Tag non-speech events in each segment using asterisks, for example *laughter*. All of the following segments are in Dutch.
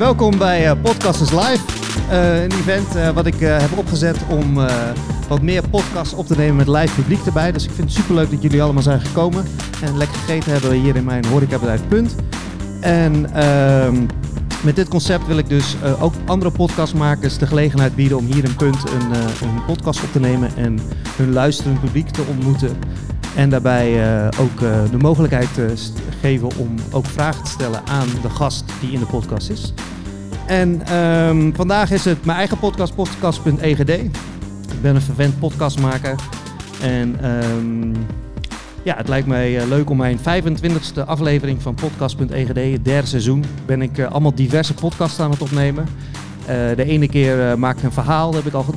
Welkom bij uh, Podcasters Live. Uh, een event uh, wat ik heb opgezet om wat meer podcasts op te nemen met live publiek erbij. Dus ik vind het superleuk dat jullie allemaal zijn gekomen en lekker gegeten hebben hier in mijn horecabedrijf Punt. En ehm, met dit concept wil ik dus ook andere podcastmakers de gelegenheid bieden om hier in Punt een, een podcast op te nemen en hun luisterend publiek te ontmoeten. En daarbij ook de mogelijkheid te geven om ook vragen te stellen aan de gast die in de podcast is. En um, vandaag is het mijn eigen podcast, podcast.egd. Ik ben een vervent podcastmaker. En um, ja, het lijkt mij uh, leuk om mijn 25e aflevering van podcast.egd, het derde seizoen, ben ik allemaal diverse podcasts aan het opnemen. Uh, de ene keer maak ik een verhaal, dat heb ik al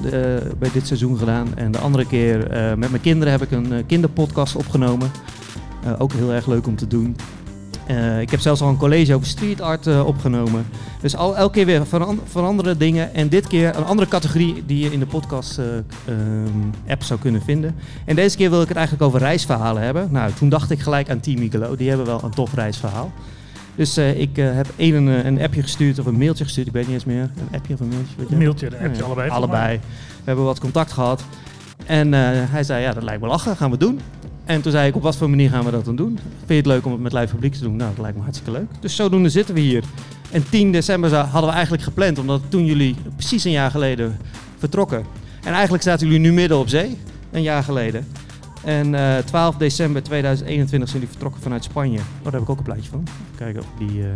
bij dit seizoen gedaan. En de andere keer met mijn kinderen heb ik een kinderpodcast opgenomen. ook heel erg leuk om te doen. Ik heb zelfs al een college over street art opgenomen. Dus al, elke keer weer veran veranderde dingen. En dit keer een andere categorie die je in de podcast app zou kunnen vinden. En deze keer wil ik het eigenlijk over reisverhalen hebben. Nou, toen dacht ik gelijk aan Team Micolo. Die hebben wel een tof reisverhaal. Dus ik heb één een, een, appje gestuurd of een mailtje gestuurd, ik weet niet eens meer. Een appje of een mailtje? Een mailtje, een appje, allebei. Allebei. We hebben wat contact gehad. En hij zei, ja, dat lijkt me lachen, gaan we doen. En toen zei ik, op wat voor manier gaan we dat dan doen? Vind je het leuk om het met live publiek te doen? Nou, dat lijkt me hartstikke leuk. Dus zodoende zitten we hier. En 10 december hadden we eigenlijk gepland, omdat toen jullie precies een jaar geleden vertrokken. En eigenlijk zaten jullie nu midden op zee, een jaar geleden. En uh, 12 december 2021 zijn die vertrokken vanuit Spanje. Oh, daar heb ik ook een plaatje van. Kijken of die, uh,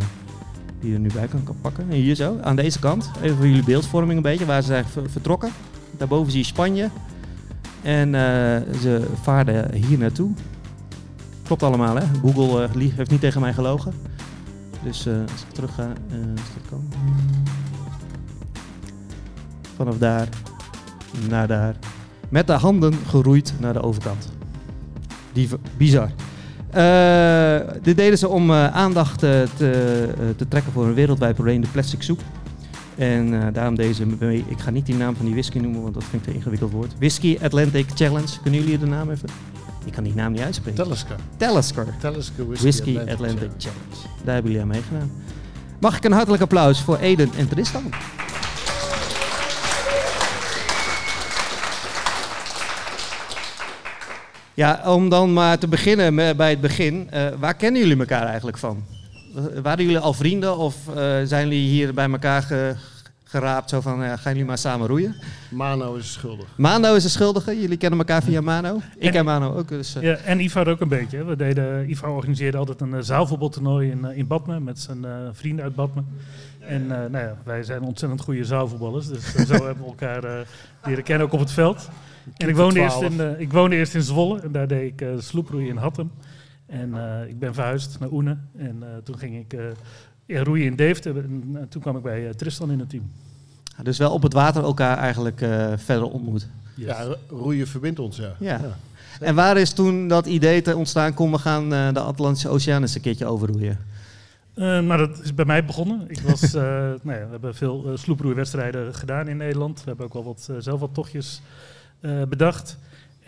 die er nu bij kan pakken. En hier zo, aan deze kant. Even voor jullie beeldvorming een beetje, waar ze zijn vertrokken. Daarboven zie je Spanje. En uh, ze vaarden hier naartoe. Klopt allemaal, hè? Google uh, heeft niet tegen mij gelogen. Dus als ik terug ga, komen. Vanaf daar naar daar. Met de handen geroeid naar de overkant. Die, bizar. Dit deden ze om aandacht te, te, trekken voor een wereldwijd probleem, de plastic soep. En daarom deze, ik ga niet die naam van die whisky noemen, want dat vind ik een ingewikkeld woord. Whisky Atlantic Challenge. Kunnen jullie de naam even? Ik kan die naam niet uitspreken. Talisker. Talisker. Talisker Whisky, whisky Atlantic, Atlantic Challenge. Challenge. Daar hebben jullie aan meegedaan. Mag ik een hartelijk applaus voor Eden en Tristan? Ja, om dan maar te beginnen bij het begin. Uh, waar kennen jullie elkaar eigenlijk van? Waren jullie al vrienden of uh, zijn jullie hier bij elkaar ge geraapt? Zo van, uh, gaan jullie maar samen roeien? Mano is schuldig. Mano is de schuldige. Jullie kennen elkaar via Mano. Ik en, ken Mano ook. Dus, ja, en Ivar ook een beetje. We deden, Ivar organiseerde altijd een zaalvoetbaltoernooi in, in Badme met zijn vrienden uit Badme. En nou ja, wij zijn ontzettend goede zaalvoetballers. Dus zo *laughs* hebben we elkaar leren kennen, ook op het veld. En ik woonde, eerst in, uh, ik woonde eerst in Zwolle en daar deed ik uh, sloeproeien in Hattem. En uh, ik ben verhuisd naar Oene en toen ging ik ja, roeien in Deventer en toen kwam ik bij Tristan in het team. Dus wel op het water elkaar eigenlijk verder ontmoet. Yes. Ja, roeien verbindt ons, ja. ja. ja. En waar is toen dat idee te ontstaan, kom we gaan de Atlantische Oceaan eens een keertje overroeien? Uh, maar dat is bij mij begonnen. Ik was, uh, *laughs* nou ja, we hebben veel uh, sloeproeiwedstrijden gedaan in Nederland. We hebben ook wel wat, zelf wat tochtjes uh, bedacht.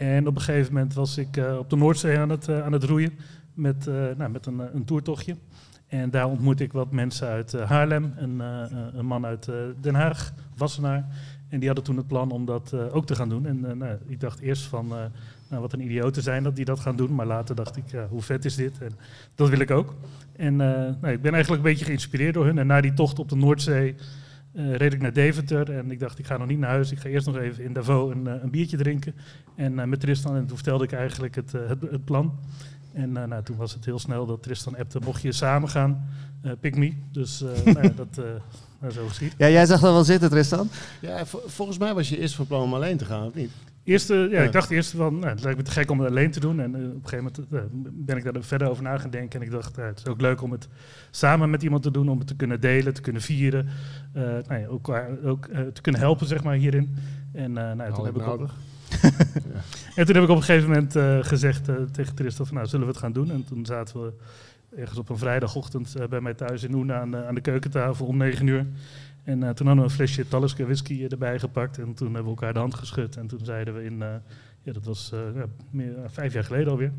En op een gegeven moment was ik uh, op de Noordzee aan het, uh, aan het roeien met, nou, met een, een toertochtje. En daar ontmoette ik wat mensen uit Haarlem, een, een man uit Den Haag, Wassenaar. En die hadden toen het plan om dat ook te gaan doen. En nou, ik dacht eerst van, nou, wat een idioten zijn dat die dat gaan doen. Maar later dacht ik, hoe vet is dit? En dat wil ik ook. En nou, ik ben eigenlijk een beetje geïnspireerd door hun. En na die tocht op de Noordzee uh, reed ik naar Deventer en ik dacht, ik ga nog niet naar huis. Ik ga eerst nog even in Davos een, uh, een biertje drinken. En uh, met Tristan, en toen vertelde ik eigenlijk het, het, het, plan. En nou, toen was het heel snel dat Tristan appte, mocht je samen gaan, pick me. Dus *laughs* nou ja, dat nou, zo geschied. Ja, jij zag dat wel zitten, Tristan? Ja, volgens mij was je eerst van plan om alleen te gaan, of niet? Eerste, ja, ja, ik dacht eerst van, nou, het lijkt me te gek om het alleen te doen. En uh, op een gegeven moment uh, ben ik daar verder over na gaan denken. En ik dacht, uh, het is ook leuk om het samen met iemand te doen, om het te kunnen delen, te kunnen vieren. nou ja, ook, ook te kunnen helpen, zeg maar, hierin. En nou, toen heb ik ook... *laughs* en toen heb ik op een gegeven moment gezegd tegen Tristan van, nou, zullen we het gaan doen? En toen zaten we ergens op een vrijdagochtend bij mij thuis in Oena aan, aan de keukentafel om negen uur. En uh, toen hadden we een flesje Talisker whisky erbij gepakt. En toen hebben we elkaar de hand geschud. En toen zeiden we in, uh, ja, dat was uh, ja, meer, vijf jaar geleden alweer.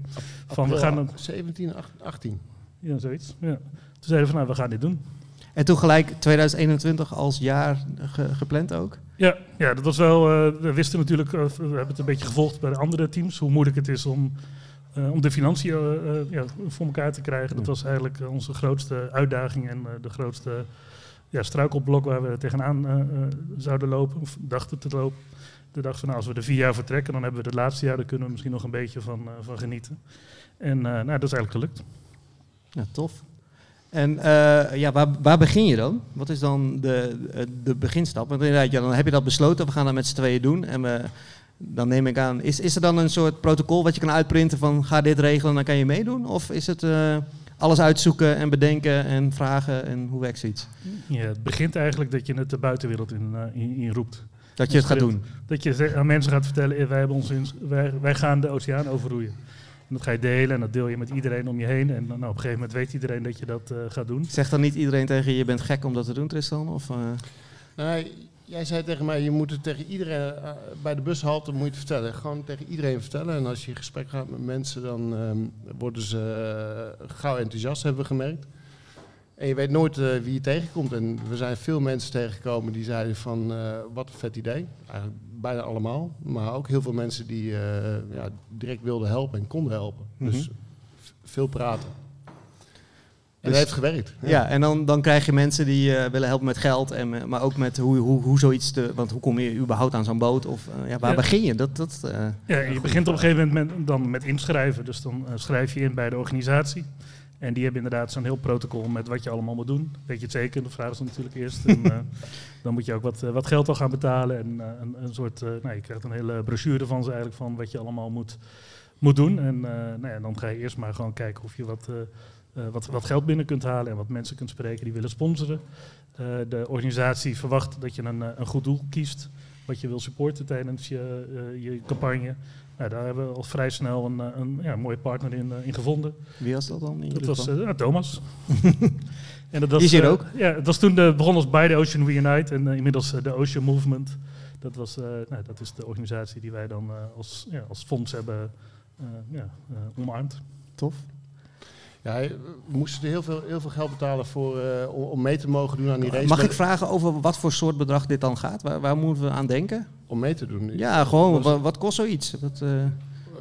van, we gaan 17, 18. Ja, zoiets. Ja. Toen zeiden we van, nou, we gaan dit doen. En toen gelijk 2021 als jaar ge- gepland ook? Ja, ja, dat was wel. eh, we wisten natuurlijk, eh, we hebben het een beetje gevolgd bij de andere teams, hoe moeilijk het is om, eh, om de financiën eh, eh, ja, voor elkaar te krijgen. Dat was eigenlijk eh, onze grootste uitdaging en eh, de grootste ja, struikelblok waar we tegenaan eh, zouden lopen, of dachten te lopen. De dachten van, nou, als we er vier jaar vertrekken, dan hebben we het laatste jaar, daar kunnen we misschien nog een beetje van, eh, van genieten. En nou, dat is eigenlijk gelukt. Ja, tof. En ja, waar, waar begin je dan? Wat is dan de, de beginstap? Want inderdaad, ja, dan heb je dat besloten, we gaan dat met z'n tweeën doen. En we, dan neem ik aan, is, is er dan een soort protocol wat je kan uitprinten van ga dit regelen, dan kan je meedoen? Of is het alles uitzoeken en bedenken en vragen en hoe werkt zoiets? Ja, het begint eigenlijk dat je het de buitenwereld in, eh, in, in roept. Dat je het gaat doen. Dat je aan mensen gaat vertellen, eh, wij, hebben ons in, wij, wij gaan de oceaan overroeien. En dat ga je delen en dat deel je met iedereen om je heen. En dan, nou, op een gegeven moment weet iedereen dat je dat eh, gaat doen. Zegt dan niet iedereen tegen je, je bent gek om dat te doen, Tristan? Of, eh, Nee, jij zei tegen mij, je moet het tegen iedereen, eh, bij de bushalte moet je het vertellen. Gewoon tegen iedereen vertellen. En als je in gesprek gaat met mensen, dan ehm, worden ze eh, gauw enthousiast, hebben we gemerkt. En je weet nooit eh, wie je tegenkomt. En we zijn veel mensen tegengekomen die zeiden van, wat een vet idee. Eigenlijk bijna allemaal. Maar ook heel veel mensen die ja, direct wilden helpen en konden helpen. Dus Mhm. veel praten. En Dus- dat heeft gewerkt. ja. en dan, dan krijg je mensen die eh, willen helpen met geld, en, eh, maar ook met hoe, hoe, hoe zoiets te... Want hoe kom je überhaupt aan zo'n boot? Of eh, ja, waar Ja. begin je? Dat, dat, eh, Ja, je begint op een gegeven moment met, dan met inschrijven. Dus dan schrijf je in bij de organisatie. En die hebben inderdaad zo'n heel protocol met wat je allemaal moet doen. Weet je het zeker? Dat vragen ze natuurlijk eerst. En, eh, *laughs* dan moet je ook wat, wat geld al gaan betalen. En eh, een, een soort, eh, nou, je krijgt een hele brochure van ze eigenlijk van wat je allemaal moet, moet doen. En eh, nou ja, dan ga je eerst maar gewoon kijken of je wat, eh, wat, wat geld binnen kunt halen en wat mensen kunt spreken die willen sponsoren. Eh, de organisatie verwacht dat je een, eh, een goed doel kiest wat je wil supporten tijdens je, je campagne. Nou, daar hebben we al vrij snel een, een ja, mooie partner in, in gevonden. wie was dat dan? in Dat was Thomas. *laughs* *laughs* en dat was, hier ook. Ja, het was toen de, begon als By the Ocean We Unite en inmiddels de Ocean Movement. Dat, was, nou, dat is de organisatie die wij dan als, ja, als fonds hebben ja, omarmd. Tof. Ja, we moesten er heel veel, heel veel geld betalen voor, eh, om, mee te mogen doen aan die race. Mag ik vragen over wat voor soort bedrag dit dan gaat? Waar, waar moeten we aan denken? Om mee te doen. Ja, gewoon, wat, wat kost zoiets? Wat, eh,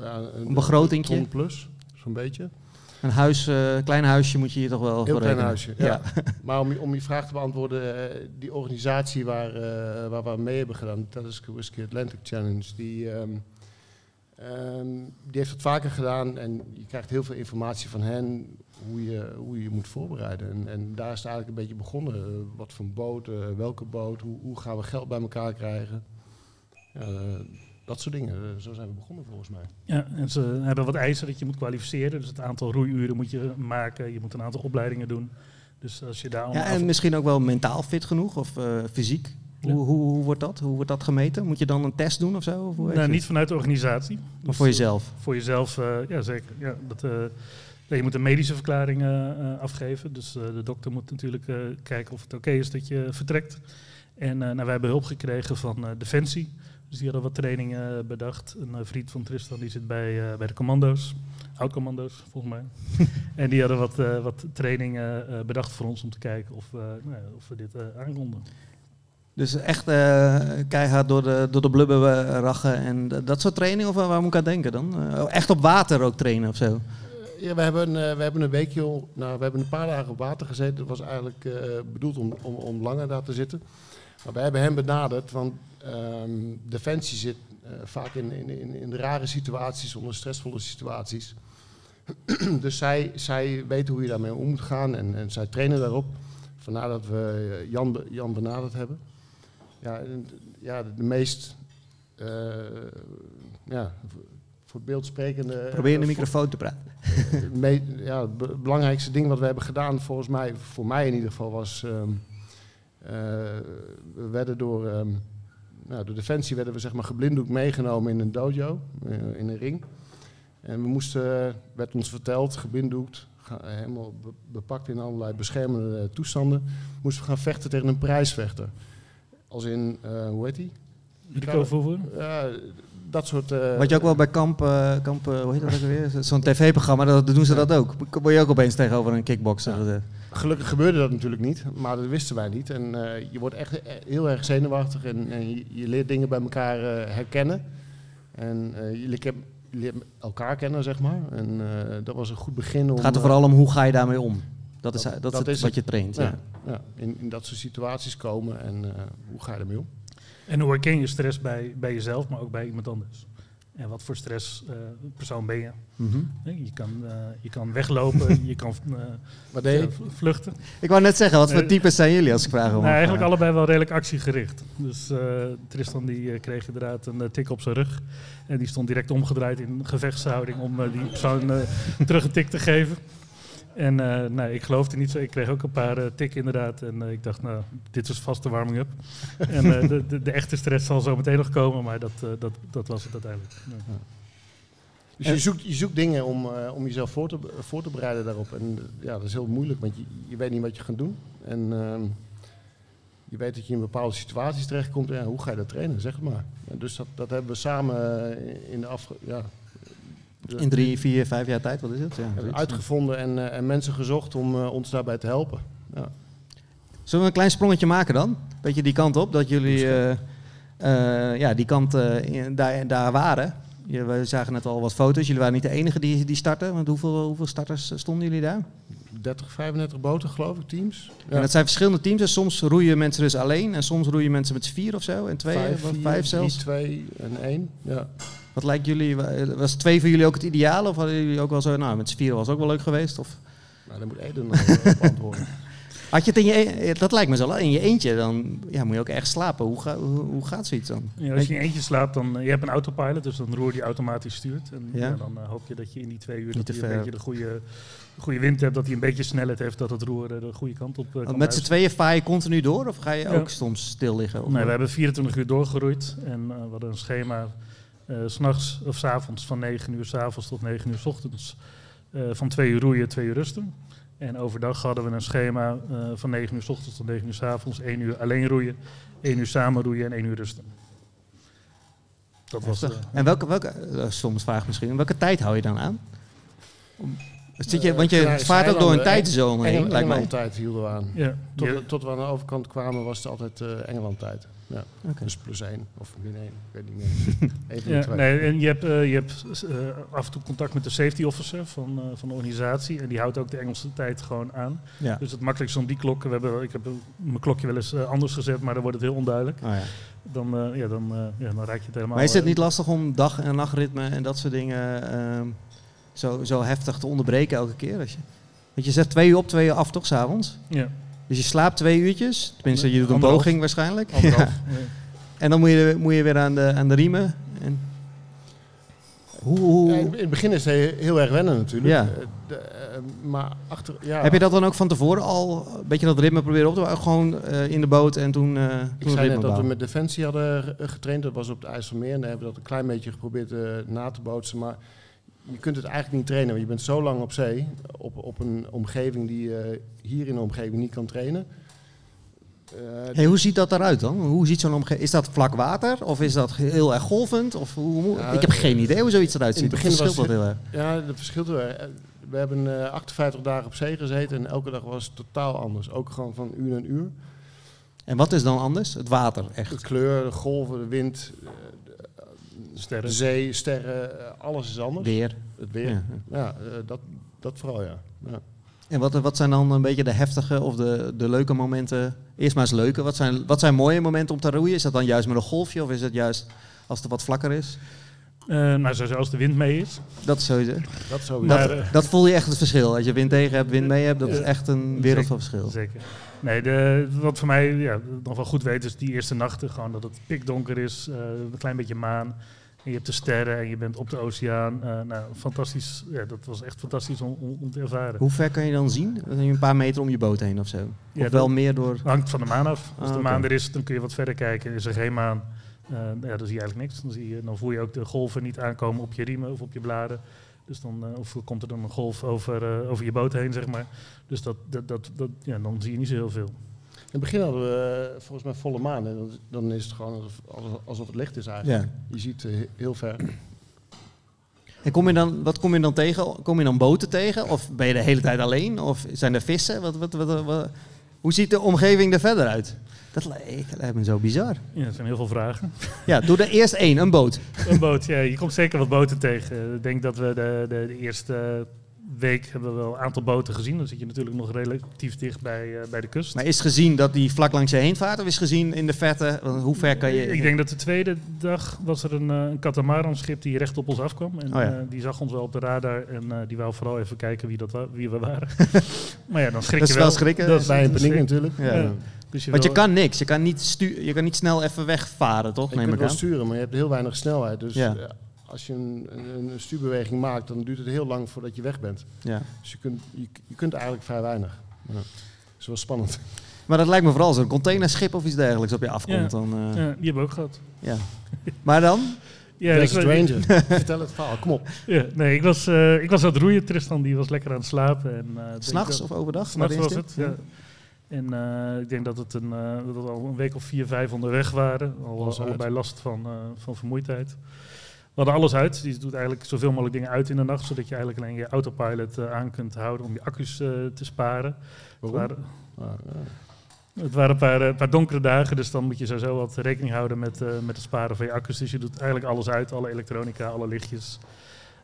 ja, een begrotingje? ton plus, zo'n beetje. een huis, eh, klein huisje moet je hier toch wel Heel voor klein rekenen. huisje, ja. *laughs* Maar om, je- om je vraag te beantwoorden, eh, die organisatie waar, eh, waar we mee hebben gedaan, dat is Whisky Atlantic Challenge, die, ehm, ehm, die heeft het vaker gedaan en je krijgt heel veel informatie van hen hoe je hoe je, je moet voorbereiden. En, en daar is het eigenlijk een beetje begonnen. Eh, wat voor boot, eh, welke boot, hoe, hoe gaan we geld bij elkaar krijgen. Eh, dat soort dingen. Zo zijn we begonnen volgens mij. Ja, en ze hebben wat eisen dat je moet kwalificeren. Dus het aantal roeiuren moet je maken. Je moet een aantal opleidingen doen. Dus als je daar Ja, af- en misschien ook wel mentaal fit genoeg of eh, fysiek. Hoe, hoe, hoe wordt dat? Hoe wordt dat gemeten? Moet je dan een test doen of zo? Of Nou, niet vanuit de organisatie. Maar Dus, voor eh, jezelf. Voor jezelf, eh, ja zeker. Ja, dat, eh, je moet een medische verklaring afgeven. Dus de dokter moet natuurlijk kijken of het oké is dat je vertrekt. En nou, wij hebben hulp gekregen van Defensie. Dus die hadden wat trainingen bedacht. Een vriend van Tristan die zit bij, bij de commando's. Oud-commando's, volgens mij. *laughs* en die hadden wat, wat trainingen bedacht voor ons om te kijken of, we, nou of we dit aankonden. Dus echt eh, keihard door de, door de blubber eh, rachen en dat soort training? Of waar waar moet ik aan denken dan? Eh, echt op water ook trainen of zo? Ja, we hebben, eh, we hebben een weekje, nou, we hebben een paar dagen op water gezeten. Dat was eigenlijk eh, bedoeld om, om, om langer daar te zitten. Maar wij hebben hem benaderd, want ehm, Defensie zit eh, vaak in, in, in, in rare situaties, onder stressvolle situaties. *clears throat* dus zij, zij weten hoe je daarmee om moet gaan en, en zij trainen daarop. Vandaar dat we eh, Jan, Jan benaderd hebben. Ja, ja de, meest, eh, ja, voor het beeld sprekende... Probeer in de eh, microfoon te praten. *laughs* ja, het be- belangrijkste ding wat we hebben gedaan, volgens mij, voor mij in ieder geval, was. ehm, eh, we werden door, ehm, nou, door Defensie werden we zeg maar geblinddoekt meegenomen in een dojo, in een ring. En we moesten, werd ons verteld, geblinddoekt, helemaal be- bepakt in allerlei beschermende toestanden, moesten we gaan vechten tegen een prijsvechter. Als in, eh, hoe heet die? Rico? Ja, dat soort. eh, Wat je ook wel bij kamp, eh, kamp eh, hoe heet dat ook weer? *laughs* Zo'n tv-programma, dat, doen ze dat ook. Word je ook opeens tegenover een kickboxer Ja. Gelukkig gebeurde dat natuurlijk niet, maar dat wisten wij niet. En eh, je wordt echt heel erg zenuwachtig en, en je, je leert dingen bij elkaar eh, herkennen. En eh, je, leert, je leert elkaar kennen, zeg maar. En eh, dat was een goed begin om... Het gaat er vooral om hoe ga je daarmee om. Dat is, Dat- dat, dat is het is wat je traint. Ja. ja, ja, in, in dat soort situaties komen en eh, hoe ga je ermee om? En hoe herken je stress bij, bij jezelf, maar ook bij iemand anders? En wat voor stress eh, persoon ben je? Mhm. Je kan, eh, je kan weglopen, *laughs* je kan eh, vluchten. Ik wou net zeggen, wat voor types zijn jullie als ik vraag om? Nou, eigenlijk allebei wel redelijk actiegericht. Dus eh, Tristan die kreeg inderdaad een tik op zijn rug. En die stond direct omgedraaid in gevechtshouding om die persoon eh, terug een tik te geven. En eh, nee, ik geloofde niet zo. Ik kreeg ook een paar eh, tikken inderdaad. En eh, ik dacht, nou, dit is vast de warming-up. *laughs* en eh, de, de, de echte stress zal zo meteen nog komen, maar dat, eh, dat, dat was het uiteindelijk. Ja. Dus je zoekt, je zoekt dingen om, eh, om jezelf voor te, voor te bereiden daarop. En ja, dat is heel moeilijk, want je, je weet niet wat je gaat doen. En ehm, je weet dat je in bepaalde situaties terechtkomt. En hoe ga je dat trainen, zeg het maar. En dus dat, dat hebben we samen in de afge... Ja, In drie, vier, vijf jaar tijd, wat is het? Ja, uitgevonden en, eh, en mensen gezocht om eh, ons daarbij te helpen. Ja. Zullen we een klein sprongetje maken dan? Beetje die kant op, dat jullie eh, eh, ja, die kant eh, in- daar, daar waren. Je, we zagen net al wat foto's. Jullie waren niet de enige die, die starten. Want hoeveel, hoeveel starters stonden jullie daar? 30, 35 boten, geloof ik, teams. Ja. En dat zijn verschillende teams. Dus soms roeien mensen dus alleen. En soms roeien mensen met z'n vier of zo. En twee, vijf, of vier, vijf drie, zelfs. twee en één. Ja. Wat lijkt jullie? Was twee voor jullie ook het ideale? Of hadden jullie ook wel zo, nou met z'n vier was ook wel leuk geweest? Of Nou, daar moet Eden nog eh, op antwoorden. *laughs* had je het in je, e- dat lijkt me zo, in je eentje, dan ja, moet je ook echt slapen. Hoe, ga, hoe, hoe gaat zoiets dan? Ja, als je in eentje slaapt, dan eh, je hebt een autopilot, dus een roer die automatisch stuurt. En Ja. ja, dan eh, hoop je dat je in die twee uur Niet dat te hij een beetje de goede, goede wind hebt, dat hij een beetje snelheid heeft, dat het roer de goede kant op kan Want met z'n tweeën vaar je continu door? Of ga je Ja. ook soms stil liggen? Nee, we hebben 24 uur doorgeroeid en we hadden een schema s'nachts of s avonds van 9 uur s avonds tot 9 uur s ochtends. eh, van 2 uur roeien, 2 uur rusten. En overdag hadden we een schema eh, van 9 uur s ochtends tot 9 uur s avonds. 1 uur alleen roeien, 1 uur samen roeien en 1 uur rusten. Dat was eh, En welke, welke eh, soms vraag misschien, welke tijd hou je dan aan? Om- Zit je, Eh, want je vaart ook door een tijdzone heen, lijkt mij. Engeland-tijd hielden we aan. ja, Tot, je- tot we aan de overkant kwamen was het altijd eh Engeland-tijd. Ja. Dus plus één of min één, ik weet niet meer. *laughs* Even Ja, twee. nee, en je hebt, eh, je hebt eh, af en toe contact met de safety officer van, eh, van de organisatie. En die houdt ook de Engelse tijd gewoon aan. Ja. Dus het makkelijkste om die klokken. We hebben, ik heb mijn klokje wel eens anders gezet, maar dan wordt het heel onduidelijk. Oh, ja. Dan, eh, ja, dan, eh, ja, dan raak je het helemaal. Maar is het niet lastig om dag- en nachtritme en dat soort dingen ehm, zo, zo heftig te onderbreken elke keer? Als je, want je zet twee uur op, twee uur af toch, s'avonds? Ja, Dus je slaapt twee uurtjes. Tenminste, je doet een Anderhalf. poging waarschijnlijk. *laughs* Ja. En dan moet je, moet je weer aan de, aan de riemen. En hoe, hoe, Ja, in, het begin is het heel, erg wennen natuurlijk. Ja. Eh, de, eh, maar achter, ja, Heb je dat dan ook van tevoren al een beetje dat ritme proberen op te bouwen? Gewoon eh, in de boot en toen, eh toen Ik zei net dat we met Defensie hadden ge- getraind. Dat was op het IJsselmeer. En daar hebben we dat een klein beetje geprobeerd eh, na te bootsen. Maar je kunt het eigenlijk niet trainen. Want je bent zo lang op zee. Op, op een omgeving die je hier in de omgeving niet kan trainen. Eh, Hey, hoe ziet dat eruit dan? Hoe ziet zo'n omgeving? Is dat vlak water? Of is dat heel erg golvend? Of hoe, Ja, ik heb geen idee hoe zoiets eruit in het ziet. begin Het verschilt dat heel erg. Ja, dat verschilt wel. Eh, We hebben eh, 58 dagen op zee gezeten en elke dag was het totaal anders. Ook gewoon van uur en uur. En wat is dan anders? Het water, De echt. kleur, de golven, de wind, de Sterren. zee, sterren, eh, alles is anders. Weer. Het weer. Ja. Ja, eh, dat, dat vooral ja. ja. En wat, wat zijn dan een beetje de heftige of de, de leuke momenten? Eerst maar eens leuke. Wat zijn, wat zijn mooie momenten om te roeien? Is dat dan juist met een golfje of is het juist als het wat vlakker is? Eh, nou, sowieso als de wind mee is. Dat sowieso. Dat sowieso. Maar, Dat, dat voel je echt het verschil. Als je wind tegen hebt, wind mee hebt, dat is echt een wereld van verschil. Zeker. Nee, de, wat voor mij ja, nog wel goed weet is die eerste nachten. Gewoon dat het pikdonker is, eh, een klein beetje maan. En je hebt de sterren en je bent op de oceaan. Eh, nou, fantastisch. Ja, dat was echt fantastisch om, om, om te ervaren. Hoe ver kan je dan zien? Dan een paar meter om je boot heen of zo. Ja, of wel meer door... hangt van de maan af. Als Ah, de oké. maan er is, dan kun je wat verder kijken. Is er geen maan, eh, ja, dan zie je eigenlijk niks. Dan, zie je, dan voel je ook de golven niet aankomen op je riemen of op je bladen. Dus dan, eh, of komt er dan een golf over, over je boot heen, zeg maar. Dus dat, dat, dat, dat, ja, dan zie je niet zo heel veel. In het begin hadden we eh, volgens mij volle maan. En dan- dan is het gewoon alsof, het licht is eigenlijk. Ja. Je ziet eh, heel ver. En kom je dan, wat kom je dan tegen? Kom je dan boten tegen? Of ben je de hele tijd alleen? Of zijn er vissen? Wat, wat, wat, wat- hoe ziet de omgeving er verder uit? Dat li- lijkt me zo bizar. Ja, er zijn heel veel vragen. Ja, doe er eerst één, een boot. Een boot, ja. Je komt zeker wat boten tegen. Ik denk dat we de, de, de eerste week hebben we wel een aantal boten gezien. Dan zit je natuurlijk nog relatief dicht bij, eh, bij de kust. Maar is gezien dat die vlak langs je heen vaart? Of is gezien in de verte, hoe ver kan je... Ik denk dat de tweede dag was er een, eh, een katamaranschip die recht op ons afkwam. En Oh ja. eh, die zag ons wel op de radar en eh, die wou vooral even kijken wie, dat wa- wie we waren. *laughs* maar ja, dan schrik Dat je is wel schrikken. Dat is Bij een dat paniek natuurlijk. Ja. Ja. Dus je Want je kan niks. Je kan niet, stu je kan niet snel even wegvaren, toch? Je Neem kunt ik wel aan. sturen, maar je hebt heel weinig snelheid. Dus Ja. Als je een, een, een stuurbeweging maakt, dan duurt het heel lang voordat je weg bent. Ja. Dus je kunt, je, je kunt eigenlijk vrij weinig. Ja. Dat is wel spannend. Maar dat lijkt me vooral zo'n containerschip of iets dergelijks op je afkomt. Ja. Dan, eh, Ja, die hebben we ook gehad. ja. Maar dan? Ja, ik- Ranger. *laughs* Vertel het verhaal, kom op. Ja, nee, ik was, eh, ik was aan het roeien. Tristan die was lekker aan het slapen. En, eh, denk S'nachts dat- of overdag? S'nachts was het, ja. En eh, ik denk dat, het een, eh, dat we al een week of vier, vijf onderweg waren. Al, Alles uit. allebei last van, eh, van vermoeidheid. Hadden alles uit. Die doet eigenlijk zoveel mogelijk dingen uit in de nacht. Zodat je eigenlijk alleen je autopilot eh, aan kunt houden om je accu's eh, te sparen. Het waren, Ah, ja. het waren een paar, eh, paar donkere dagen. Dus dan moet je sowieso wat rekening houden met, eh, met het sparen van je accu's. Dus je doet eigenlijk alles uit. Alle elektronica, alle lichtjes.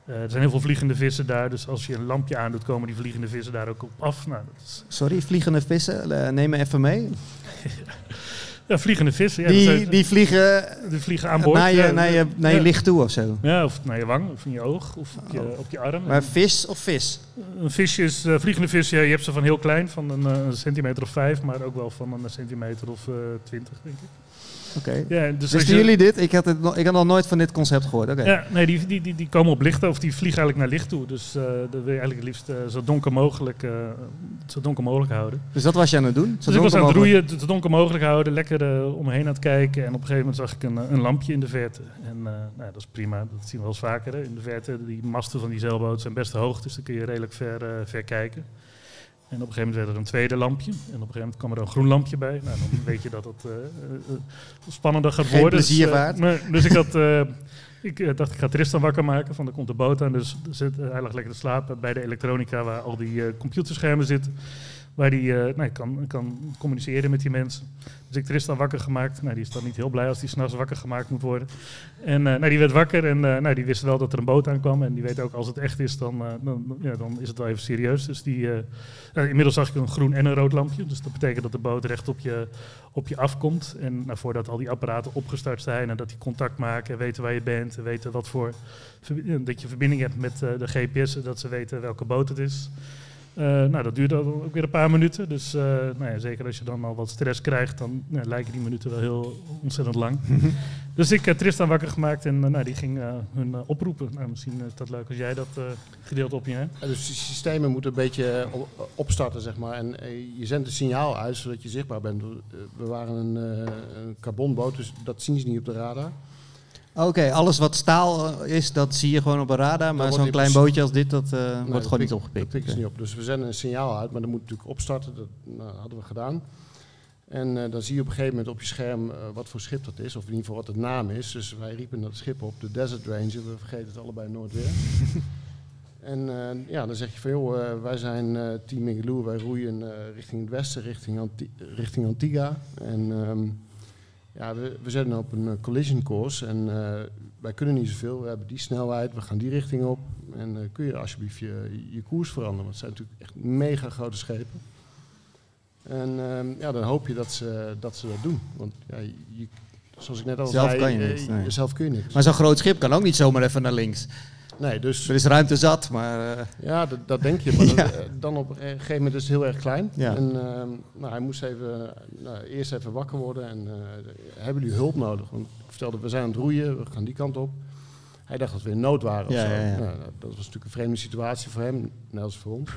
Eh, er zijn heel veel vliegende vissen daar. Dus als je een lampje aandoet, komen die vliegende vissen daar ook op af. Nou, dat is, Sorry, vliegende vissen, neem me even mee. *laughs* ja, vliegende vissen. Ja, die, zijn- die vliegen Die vliegen aan boord. naar je, ja, naar je, naar je ja. licht toe of zo. Ja, of naar je wang, of in je oog, of op je, Oh. op je arm. Maar vis of vis? Een visje is, eh, vliegende vis, ja, je hebt ze van heel klein, van een, eh, een centimeter of vijf, maar ook wel van een centimeter of eh, twintig, denk ik. Oké. Ja, dus als Wisten je- jullie dit? Ik had, het nog, ik had nog nooit van dit concept gehoord. Oké. Ja, nee, die, die, die, die komen op licht of die vliegen eigenlijk naar licht toe. Dus eh dat wil je eigenlijk het liefst eh, zo donker mogelijk, eh, zo donker mogelijk houden. Dus dat was je aan het doen? Zo dus ik was aan het roeien, zo donker mogelijk houden, lekker omheen aan het kijken. En op een gegeven moment zag ik een, een lampje in de verte. En nou, dat is prima, dat zien we wel eens vaker. Hè. In de verte, die masten van die zeilboot zijn best hoog, dus dan kun je redelijk ver, ver kijken. En op een gegeven moment werd er een tweede lampje. En op een gegeven moment kwam er een groen lampje bij. Nou, dan weet je dat het eh, spannender gaat Geen worden. Dus, nee, dus ik had... ik dacht, ik ga Tristan wakker maken, van er komt de boot aan. Dus zit, hij lag lekker te slapen bij de elektronica waar al die computerschermen zitten. Waar eh, nou, kan, kan communiceren met die mensen. Dus ik Tristan wakker gemaakt. Nou, die is dan niet heel blij als hij s'nachts wakker gemaakt moet worden. En eh, nou, die werd wakker en eh, nou, die wist wel dat er een boot aankwam. En die weet ook als het echt is, dan, dan, ja, dan is het wel even serieus. Dus die, inmiddels zag ik een groen en een rood lampje. Dus dat betekent dat de boot recht op je, op je afkomt. En nou, voordat al die apparaten opgestart zijn en dat die contact maken en weten waar je bent. En weten wat voor, dat je verbinding hebt met de GPS. Dat ze weten welke boot het is. Eh, nou, dat duurt ook weer een paar minuten. Dus eh, nou ja, zeker als je dan al wat stress krijgt, dan nou, lijken die minuten wel heel ontzettend lang. *laughs* dus ik heb Tristan wakker gemaakt en eh, nou, die ging eh, hun oproepen. Nou, misschien is dat leuk als jij dat gedeelte op je hebt. Dus die systemen moeten een beetje op- opstarten, zeg maar. En je zendt een signaal uit, zodat je zichtbaar bent. We waren een, eh, een carbonboot, dus dat zien ze niet op de radar. Oké, alles wat staal eh, is, dat zie je gewoon op een radar. Maar zo'n klein bootje als dit, dat eh, Nee, wordt dat gewoon niet pik- opgepikt. Dat pikken ze Oké. niet op. Dus we zenden een signaal uit, maar dat moet natuurlijk opstarten. Dat nou, hadden we gedaan. En eh, dan zie je op een gegeven moment op je scherm eh, wat voor schip dat is, of in ieder geval wat het naam is. Dus wij riepen dat schip op, de Desert Ranger. We vergeten het allebei nooit weer. *laughs* en eh, ja, dan zeg je van joh, eh, wij zijn eh Team Migaloo, wij roeien eh, richting het westen, richting, Anti- richting Antigua. En ehm, ja, we, we zetten op een eh, collision course en eh, wij kunnen niet zoveel. We hebben die snelheid, we gaan die richting op. En eh, kun je alsjeblieft je, je koers veranderen? Want het zijn natuurlijk echt mega grote schepen. En ehm, ja, dan hoop je dat ze dat, ze dat doen. Want ja, je, zoals ik net al Zelf zei, kan je niks, nee. zelf kun je niks. Maar zo'n groot schip kan ook niet zomaar even naar links. Nee, dus Er is ruimte zat, maar... eh, ja, dat, dat denk je. Maar *laughs* dat, Ja. eh, dan op een gegeven moment is het heel erg klein. Ja. En ehm, nou, hij moest even, nou, eerst even wakker worden. En eh, hebben jullie hulp nodig? Want ik vertelde, we zijn aan het roeien, we gaan die kant op. Hij dacht dat we in nood waren of zo. Nou, dat was natuurlijk een vreemde situatie voor hem, net als voor ons.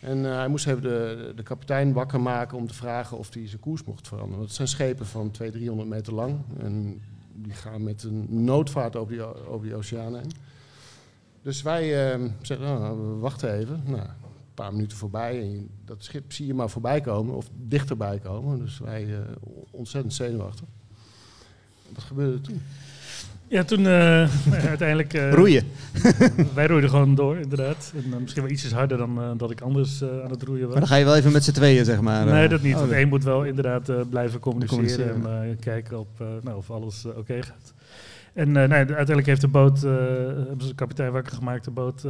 En hij moest even de, de kapitein wakker maken om te vragen of hij zijn koers mocht veranderen. Het zijn schepen van 200, 300 meter lang. En die gaan met een noodvaart over die, over die oceaan heen. Dus wij eh, zeggen, nou, we wachten even. Nou, een paar minuten voorbij en je- dat schip zie je maar voorbij komen of dichterbij komen. Dus wij eh, ontzettend zenuwachtig. Wat gebeurde er toen? Ja, toen *laughs* uh, uiteindelijk... Uh, roeien. *laughs* wij roeiden gewoon door, inderdaad. En, uh, misschien wel ietsjes harder dan dat ik anders aan het roeien was. Maar dan ga je wel even met z'n tweeën, zeg maar. Nee, dat niet. Oh, want één moet wel inderdaad blijven communiceren, en kijken op, nou, of alles oké gaat. En nee, uiteindelijk heeft de boot, hebben ze de kapitein wakker gemaakt, de boot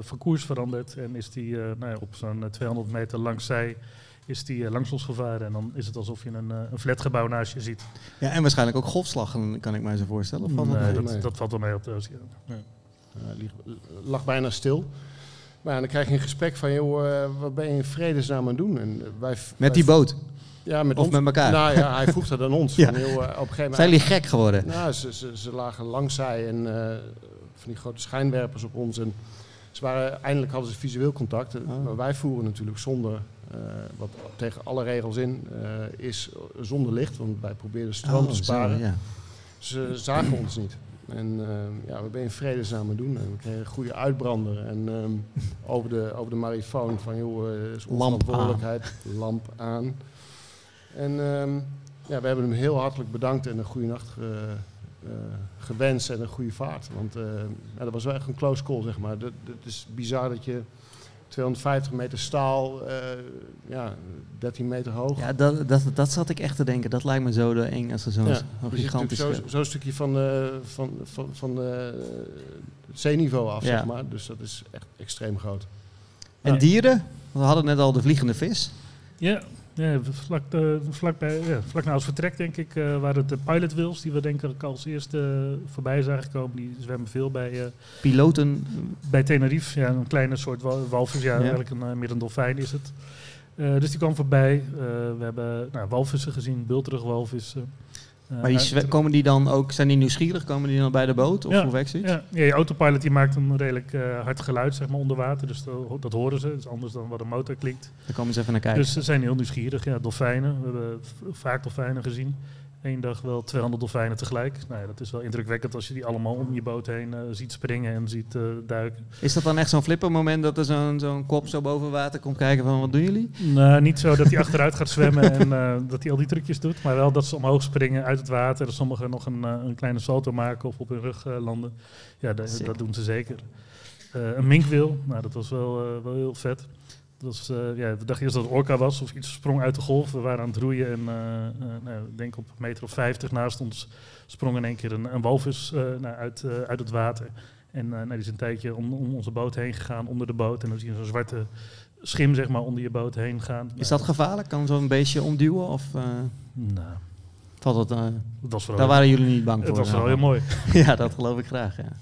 van koers veranderd. En is die nou, op zo'n 200 meter langs zij is die uh, langs ons gevaren. En dan is het alsof je een, uh, een flatgebouw naast je ziet. Ja, en waarschijnlijk ook golfslag, kan ik mij zo voorstellen. Van nee, dat, dat, valt wel mee op de oceaan. Ja. Uh, lag bijna stil. Maar dan krijg je een gesprek van, joh, wat ben je in vredesnaam aan het doen? En wij, met die boot? Ja, met of ons. met elkaar? Nou ja, hij vroeg dat aan *laughs* ons. ja. Van, joh, op een gegeven moment, Zijn jullie gek geworden? Nou, ze, ze, ze lagen langs zij en van die grote schijnwerpers op ons. En ze waren, eindelijk hadden ze visueel contact. Oh. Maar wij voeren natuurlijk zonder uh, wat tegen alle regels in is zonder licht, want wij probeerden stroom oh, te sparen. Zo, ja. Ze zagen ons niet. En uh, ja, we ben in vredesnaam doen. En we kregen een goede uitbrander. En um, *laughs* over, de, over de marifoon van, joh, uh, is. Lamp aan. En um, ja, we hebben hem heel hartelijk bedankt en een goede nacht ge, uh, gewenst en een goede vaart. Want ja, dat was wel echt een close call, zeg maar. Het is bizar dat je 250 meter staal, uh, ja, 13 meter hoog. Ja, dat, dat, dat zat ik echt te denken. Dat lijkt me zo de eng als er zo'n ja, dus gigantisch... Zo'n zo stukje van, van, van, van uh, het zeeniveau af, Ja. zeg maar. Dus dat is echt extreem groot. En dieren? We hadden net al de vliegende vis. Ja, ja vlak, uh, vlak, bij, ja, vlak na ons vertrek, denk ik, uh, waren het de pilot whales die we denk ik als eerste uh, voorbij zagen komen. Die zwemmen veel bij... uh, Piloten? Bij Tenerife, ja, een kleine soort wal walvis. Ja, Ja. eigenlijk een, meer een dolfijn is het. Dus die kwam voorbij. We hebben nou, walvissen gezien, bultrugwalvissen. Uh, Maar die zwe- komen die dan ook, zijn die nieuwsgierig? Komen die dan bij de boot? Of Ja, hoe werkt zoiets? Ja, ja, je autopilot die maakt een redelijk uh, hard geluid zeg maar, onder water. Dus dat, dat horen ze. Dat is anders dan wat een motor klinkt. Dan komen ze even naar kijken. Dus ze zijn heel nieuwsgierig. Ja, dolfijnen. We hebben vaak dolfijnen gezien. Eén dag wel 200 dolfijnen tegelijk. Nou ja, dat is wel indrukwekkend als je die allemaal om je boot heen uh, ziet springen en ziet uh, duiken. Is dat dan echt zo'n flippermoment dat er zo'n zo'n kop zo boven water komt kijken van wat doen jullie? Nou, niet zo dat hij achteruit gaat zwemmen en uh, dat hij al die trucjes doet. Maar wel dat ze omhoog springen uit het water. En sommigen nog een, een kleine salto maken of op hun rug landen. Ja, dat, dat doen ze zeker. een minkwil, nou dat was wel, wel heel vet. Dat was, uh, ja, we dachten eerst dat het orka was of iets sprong uit de golf. We waren aan het roeien en uh, uh, nou, ik denk op een meter of vijftig naast ons sprong in één keer een, een walvis nou, uit, uit het water. En nou, die is een tijdje om, om, onze boot heen gegaan, onder de boot. En dan zie je zo'n zwarte schim zeg maar, onder je boot heen gaan. Is dat gevaarlijk? Kan zo'n beestje omduwen? Of, nou, valt het, dat was daar waren jullie niet bang voor? Het was wel heel mooi. *laughs* ja, dat geloof ik graag. Ja.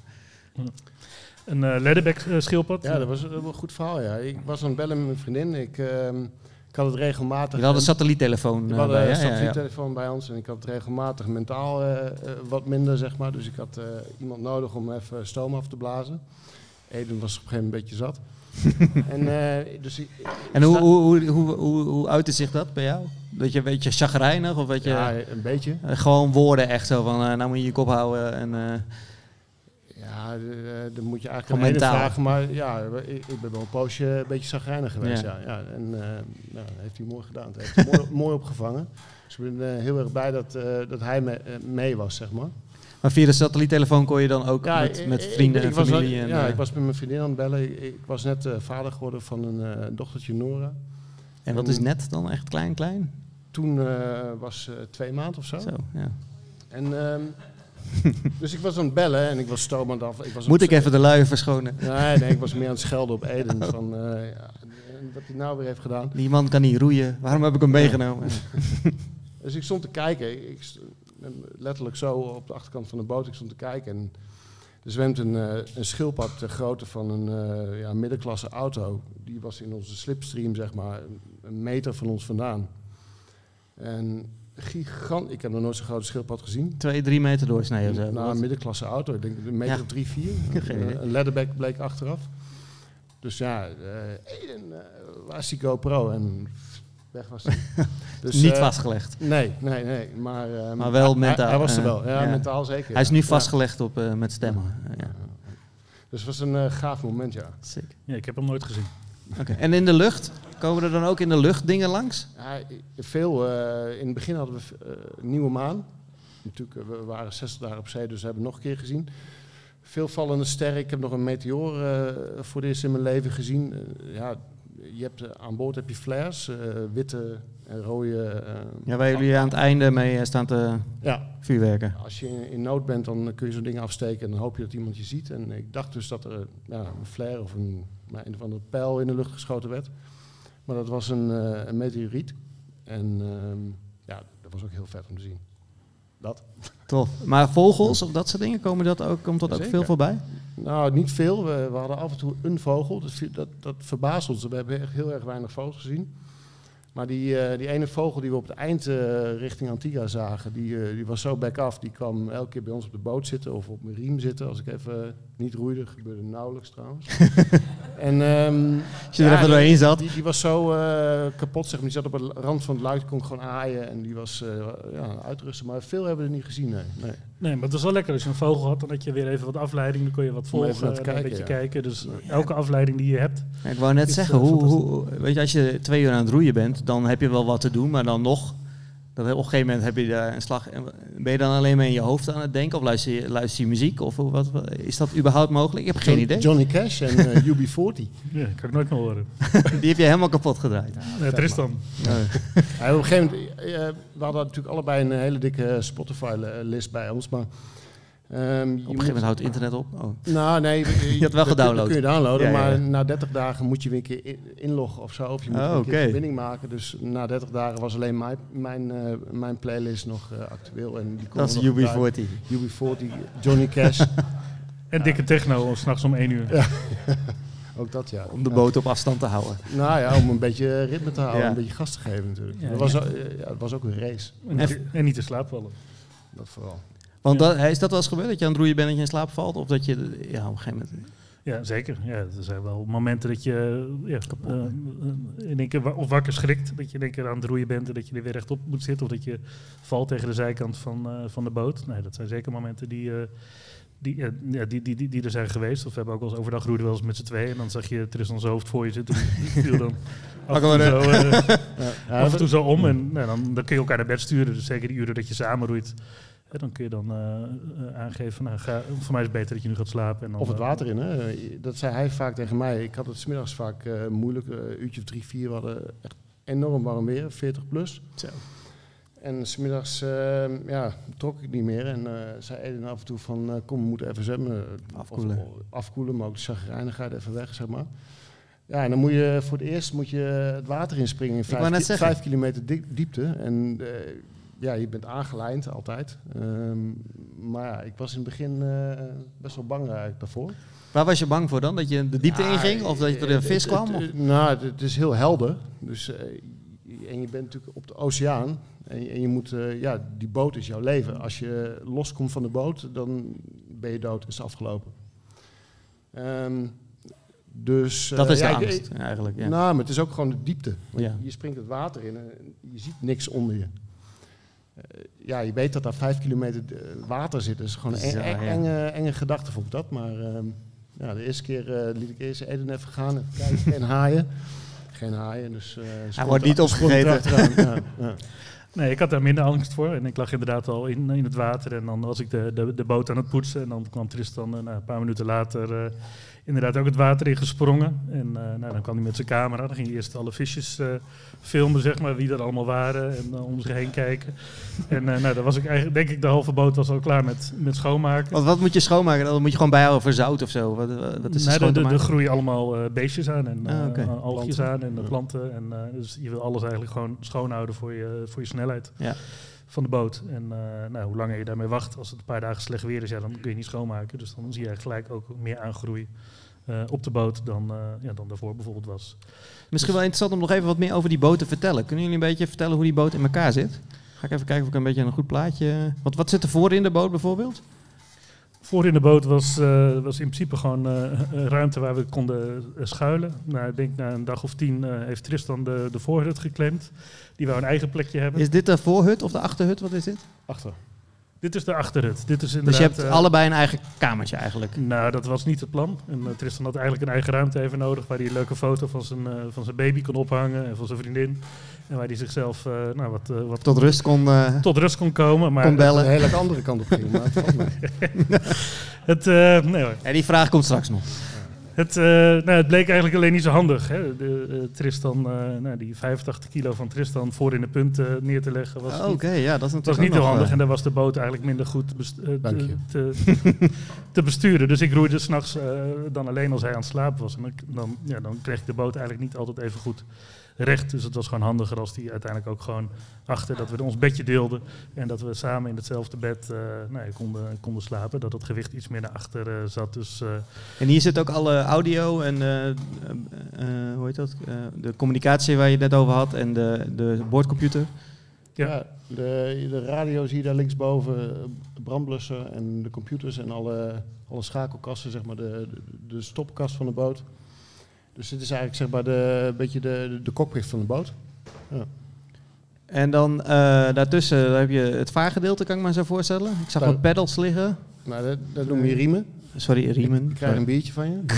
Een uh, leatherback uh, schildpad. Ja, dat was een, een goed verhaal. Ja. Ik was aan het bellen met mijn vriendin. Ik, uh, ik had het regelmatig. Je had een satelliettelefoon We hadden bij, een ja, ja, ja. satelliettelefoon bij ons en ik had het regelmatig mentaal uh, wat minder, zeg maar. Dus ik had uh, iemand nodig om even stoom af te blazen. Eden was op een gegeven moment een beetje zat. *laughs* en uh, dus ik, en hoe, hoe, hoe, hoe, hoe, hoe uitte zich dat bij jou? Dat je een beetje chagrijnig of weet je? Ja, een beetje. Uh, gewoon woorden echt zo van, uh, nou moet je je kop houden en... ja, dan moet je eigenlijk een vragen, maar ja, ik, ik, ben wel een poosje een beetje zagrijnig geweest. Ja. Ja, ja. En uh, nou, dat heeft hij mooi gedaan. Dat heeft hij mooi, *laughs* mooi opgevangen. Dus ik ben uh, heel erg blij dat, uh, dat hij me, mee was, zeg maar. Maar via de satelliettelefoon kon je dan ook ja, met, met vrienden ik, ik en familie? Was, en, ja, ik was met mijn vriendin aan het bellen. Ik, was net vader geworden van een dochtertje Nora. En wat is net dan echt klein, klein? Toen was twee maanden of zo. Zo, ja. En... Um, *laughs* dus ik was aan het bellen en ik was het af. Ik was Moet ik even de luier verschonen? *laughs* Nee, nee, ik was meer aan het schelden op Eden. Oh. Van, uh, ja, wat hij nou weer heeft gedaan. Die man kan niet roeien. Waarom heb ik hem meegenomen? *laughs* dus ik stond te kijken. Ik stond letterlijk zo op de achterkant van de boot. Ik stond te kijken. En er zwemt een, uh, een schildpad ter grootte van een uh, ja, middenklasse auto. Die was in onze slipstream, zeg maar, een meter van ons vandaan. En gigant. Ik heb nog nooit zo'n grote schildpad gezien. Twee, drie meter doorsneden. Zo. Nou, een middenklasse auto. Ik denk een meter ja. of drie, vier. *laughs* een, een leatherback bleek achteraf. Dus ja, Eden, uh, waar is die GoPro? En weg was hij. *laughs* Dus, Niet uh, vastgelegd. Nee, nee, nee. Maar, uh, maar wel mentaal. Hij, hij was er wel, ja, ja. mentaal zeker. Hij is nu vastgelegd op, uh, met stemmen. Ja. Dus het was een uh, gaaf moment, ja. Sick. Ja, ik heb hem nooit gezien. Okay. En in de lucht? Komen er dan ook in de lucht dingen langs? Ja, veel. Uh, in het begin hadden we uh, nieuwe maan. natuurlijk, we waren 60 dagen op zee, dus we hebben het nog een keer gezien. Veel vallende sterren. Ik heb nog een meteoor uh, voor het eerst in mijn leven gezien. Ja, je hebt, aan boord heb je flares, witte en rode. ja, waar jullie aan het einde mee staan te ja. vuurwerken. Als je in, in, nood bent, dan kun je zo'n ding afsteken en dan hoop je dat iemand je ziet. En ik dacht dus dat er ja, een flare of een, een of andere pijl in de lucht geschoten werd. Maar dat was een, een meteoriet. En ehm, ja, dat was ook heel vet om te zien. Dat. Tof. Maar vogels of *laughs* dat soort dingen, komen dat ook, komt dat ook veel voorbij? Nou, niet veel. We, we, hadden af en toe een vogel. Dat, dat, dat verbaast ons. We hebben echt heel erg weinig vogels gezien. Maar die, uh, die ene vogel die we op het eind uh, richting Antigua zagen, die, uh, die was zo back af. Die kwam elke keer bij ons op de boot zitten of op mijn riem zitten. Als ik even niet roeide, gebeurde nauwelijks trouwens. *laughs* en, um, Als je er even doorheen zat. Die, die, was zo kapot, zeg maar. Die zat op de rand van het luik, kon gewoon aaien. En die was ja, uitrusten. Maar veel hebben we er niet gezien, nee. nee. Nee, maar het is wel lekker als je een vogel had. Dan had je weer even wat afleiding. Dan kon je wat volgen, en kijken, een beetje ja. kijken. Dus elke afleiding die je hebt. Ja, ik wou net zeggen, hoe, hoe, weet je, als je twee uur aan het roeien bent, dan heb je wel wat te doen, maar dan nog. Dat op een gegeven moment heb je daar een slag. Ben je dan alleen maar in je hoofd aan het denken? Of luister je, luister je muziek? Of wat, is dat überhaupt mogelijk? Ik heb geen idee. Johnny Cash en uh, *laughs* UB40. Ja, kan ik nooit meer horen. *laughs* Die heb je helemaal kapot gedraaid. Ja, ja Tristan. Ja. ja, op een gegeven moment, uh, we hadden natuurlijk allebei een hele dikke Spotify-list bij ons. Maar Um, op een gegeven moment houdt het internet op. Oh. Nou, nee. *laughs* Je, je had wel gedownload. Dat kun je downloaden, ja, ja. maar na 30 dagen moet je weer een keer inloggen of zo. Of je moet oh, een keer verbinding maken. Dus na 30 dagen was alleen mijn, mijn, uh, mijn playlist nog uh, actueel. En die dat is UB40. UB40, Johnny Cash. *laughs* en dikke techno, s'nachts om 1 uur. *laughs* Ook dat, ja. Om de boot op afstand te houden. Nou ja, om een beetje ritme te houden, een beetje gas te geven natuurlijk. dat, was, ja, het was ook een race. En, en niet te slaap vallen. Dat vooral. Want dat, is dat wel eens gebeurd, dat je aan het roeien bent en je in slaap valt? Of dat je ja, op een gegeven moment... Ja, zeker. Ja, er zijn wel momenten dat je ja, uh, in één keer of wakker schrikt. Dat je in één keer aan het roeien bent en dat je er weer rechtop moet zitten. Of dat je valt tegen de zijkant van, uh, van de boot. Nee, dat zijn zeker momenten die, uh, die, ja, die, die, die, die, er zijn geweest. Of we hebben ook wel eens overdag roeiden wel eens met z'n tweeën. En dan zag je Tristan's hoofd voor je zitten. *laughs* Die viel dan af en, toe zo, *laughs* af en toe zo om. En nou, dan, dan kun je elkaar naar bed sturen. Dus zeker die uren dat je samen roeit dan kun je dan uh, aangeven, nou, ga, voor mij is het beter dat je nu gaat slapen. En dan, of het water in, hè? dat zei hij vaak tegen mij. Ik had het smiddags vaak uh, moeilijk, uh, uurtje of drie, vier, we hadden echt enorm warm weer, 40 plus. Zo. En smiddags uh, ja, trok ik niet meer en zei Eden af en toe van kom, we moeten even zwemmen. Afkoelen. Of, afkoelen, maar ook de chagrijnigheid even weg, zeg maar. Ja, en dan moet je voor het eerst moet je het water inspringen in vijf, ki vijf kilometer diepte. En ja, je bent aangelijnd altijd. Um, maar ja, ik was in het begin uh, best wel bang eigenlijk daarvoor. Waar was je bang voor dan? Dat je de diepte inging of dat je er een vis kwam? Het, het, nou, het, is heel helder. Dus, uh, en je bent natuurlijk op de oceaan. En je, en je moet, uh, ja, die boot is jouw leven. Als je loskomt van de boot, dan ben je dood, is afgelopen. Um, dus, dat is de ja, angst, eigenlijk. Ja. Nou, maar het is ook gewoon de diepte. Ja. Je springt het water in en je ziet niks onder je. Eh, ja, je weet dat daar vijf kilometer eh, water zit. Dus gewoon een enge, enge gedachte vond ik dat. Maar ehm, ja, de eerste keer uh, liet ik eerst Eden even gaan, even kijken en *laughs* haaien. Geen haaien, dus... Hij wordt niet opgegeten. ja, ja. *laughs* Nee, ik had daar minder angst voor. En ik lag inderdaad al in, in het water. En dan was ik de, de, de boot aan het poetsen. En dan kwam Tristan nou, een paar minuten later inderdaad ook het water in gesprongen. En uh, nou, dan kwam hij met zijn camera. Dan ging hij eerst alle visjes uh, filmen, zeg maar, wie er allemaal waren. En uh, om zich heen kijken. en nou, dan was ik eigenlijk, denk ik, de halve boot was al klaar met, met schoonmaken. Wat, wat moet je schoonmaken? Dan moet je gewoon bijhouden voor zout of zo? Wat, wat is nee, er, er groeien allemaal beestjes aan en ah, okay. aan en planten. En, dus je wil alles eigenlijk gewoon schoonhouden voor je, voor je snelheid. Ja van de boot. En uh, nou, hoe langer je daarmee wacht, als het een paar dagen slecht weer is, ja, dan kun je niet schoonmaken. Dus dan zie je gelijk ook meer aangroei uh, op de boot dan, uh, ja, dan daarvoor bijvoorbeeld was. Misschien wel interessant om nog even wat meer over die boot te vertellen. Kunnen jullie een beetje vertellen hoe die boot in elkaar zit? Ga ik even kijken of ik een beetje een goed plaatje... Wat, wat zit er voor in de boot bijvoorbeeld? Voor in de boot was, uh, was in principe gewoon een ruimte waar we konden schuilen. Nou, ik denk na een dag of tien heeft Tristan de, de voorhut geklemd. Die wou een eigen plekje hebben. Is dit de voorhut of de achterhut? Wat is dit? Achter. Dit is de achterhut. Dit is Dus inderdaad... je hebt eh, allebei een eigen kamertje eigenlijk. Nou, dat was niet het plan. En eh, Tristan had eigenlijk een eigen ruimte even nodig... waar hij een leuke foto van zijn, eh, van zijn baby kon ophangen en van zijn vriendin. En waar hij zichzelf eh, nou, wat, wat Tot rust kon, eh, tot rust kon komen. Maar kon Een bellen. hele andere kant op ging, maar het valt mee. *laughs* het, eh, nee hoor. En die vraag komt straks nog. Het, eh, nou, het bleek eigenlijk alleen niet zo handig. Hè? De, eh, Tristan, eh, nou, die 85 kilo van Tristan voor in de punt eh, neer te leggen was, Oh, Oké, niet, ja, dat is was niet heel handig. En daar was de boot eigenlijk minder goed best- te, te, *laughs* te besturen. Dus ik roeide s'nachts uh, dan alleen als hij aan het slapen was. En dan, dan, ja, dan kreeg ik de boot eigenlijk niet altijd even goed recht. Dus het was gewoon handiger als die uiteindelijk ook gewoon achter dat we ons bedje deelden. En dat we samen in hetzelfde bed eh, nou, ja, konden, konden slapen. Dat het gewicht iets meer naar achter eh, zat. Dus eh, En hier zit ook alle audio en eh, eh, eh, hoe heet dat? Eh, de communicatie waar je het net over had en de, de boordcomputer. Ja. Ja, de, de radio zie je daar linksboven, brandblussen en de computers en alle, alle schakelkasten, zeg maar, de, de, de stopkast van de boot. Dus dit is eigenlijk zeg maar de, een beetje de, de cockpit van de boot. Ja. En dan eh, daartussen heb je het vaargedeelte, kan ik me zo voorstellen. Ik zag wat pedals liggen. Nou, dat, dat noem je riemen. Sorry, riemen. Ik krijg een biertje van je. *laughs*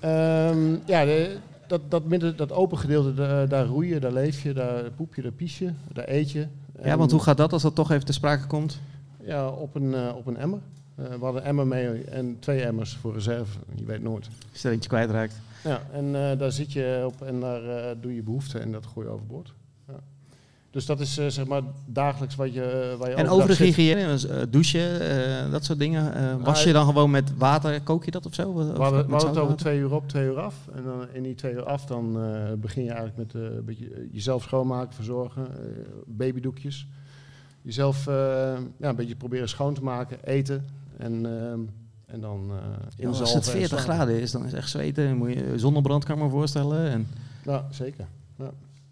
Ehm, ja, de, dat, dat, midden, dat open gedeelte, da- daar roei je, daar leef je, daar poep je, daar pies je, daar eet je. Ja, want hoe gaat dat als dat toch even te sprake komt? Ja, op een, eh, op een emmer. Eh, we hadden een emmer mee en twee emmers voor reserve. Je weet nooit. Als je er eentje kwijtraakt. Ja, en eh, daar zit je op en daar eh, doe je behoefte en dat gooi je overboord. Ja. Dus dat is eh, zeg maar dagelijks wat je, waar je En overige hygiëne, dus, douchen, dat soort dingen. eh, was je dan gewoon met water, kook je dat of zo? Of We hadden, we met hadden het over twee uur op, twee uur af. En dan in die twee uur af dan begin je eigenlijk met een beetje jezelf schoonmaken, verzorgen, babydoekjes. Jezelf ja, een beetje proberen schoon te maken, eten en, ehm, en dan eh Ja, als het en 40 slapen. graden is, dan is het echt zweten. Dan moet je zonnebrand, kan ik me voorstellen. En Ja, zeker.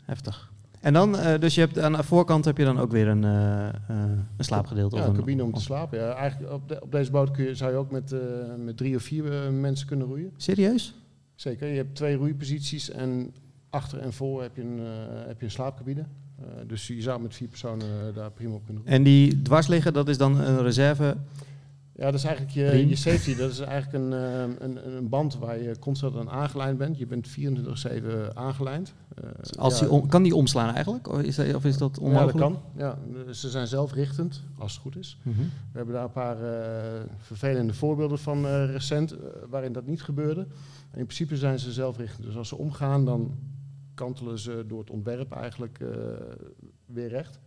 heftig. En dan, eh, dus je hebt aan de voorkant heb je dan ook weer een, eh, een slaapgedeelte. Ja, of een cabine om te slapen. Ja, eigenlijk op, de- op deze boot kun je, zou je ook met, eh, met drie of vier mensen kunnen roeien. Serieus? Zeker, je hebt twee roeiposities en achter en voor heb je een, heb je een slaapcabine. Eh, dus je zou met vier personen daar prima op kunnen roeien. En die dwars liggen, dat is dan een reserve. Ja, dat is eigenlijk je, je safety. Dat is eigenlijk een, eh, een, een band waar je constant aan aangelijnd bent. Je bent 24-7 aangelijnd. Eh, Als ja, die kan die omslaan eigenlijk? Of is dat, of is dat ja, onmogelijk? dat kan. Ja, ze zijn zelfrichtend, als het goed is. Mhm. We hebben daar een paar eh, vervelende voorbeelden van eh, recent, waarin dat niet gebeurde. En in principe zijn ze zelfrichtend. Dus als ze omgaan, dan kantelen ze door het ontwerp eigenlijk weer recht.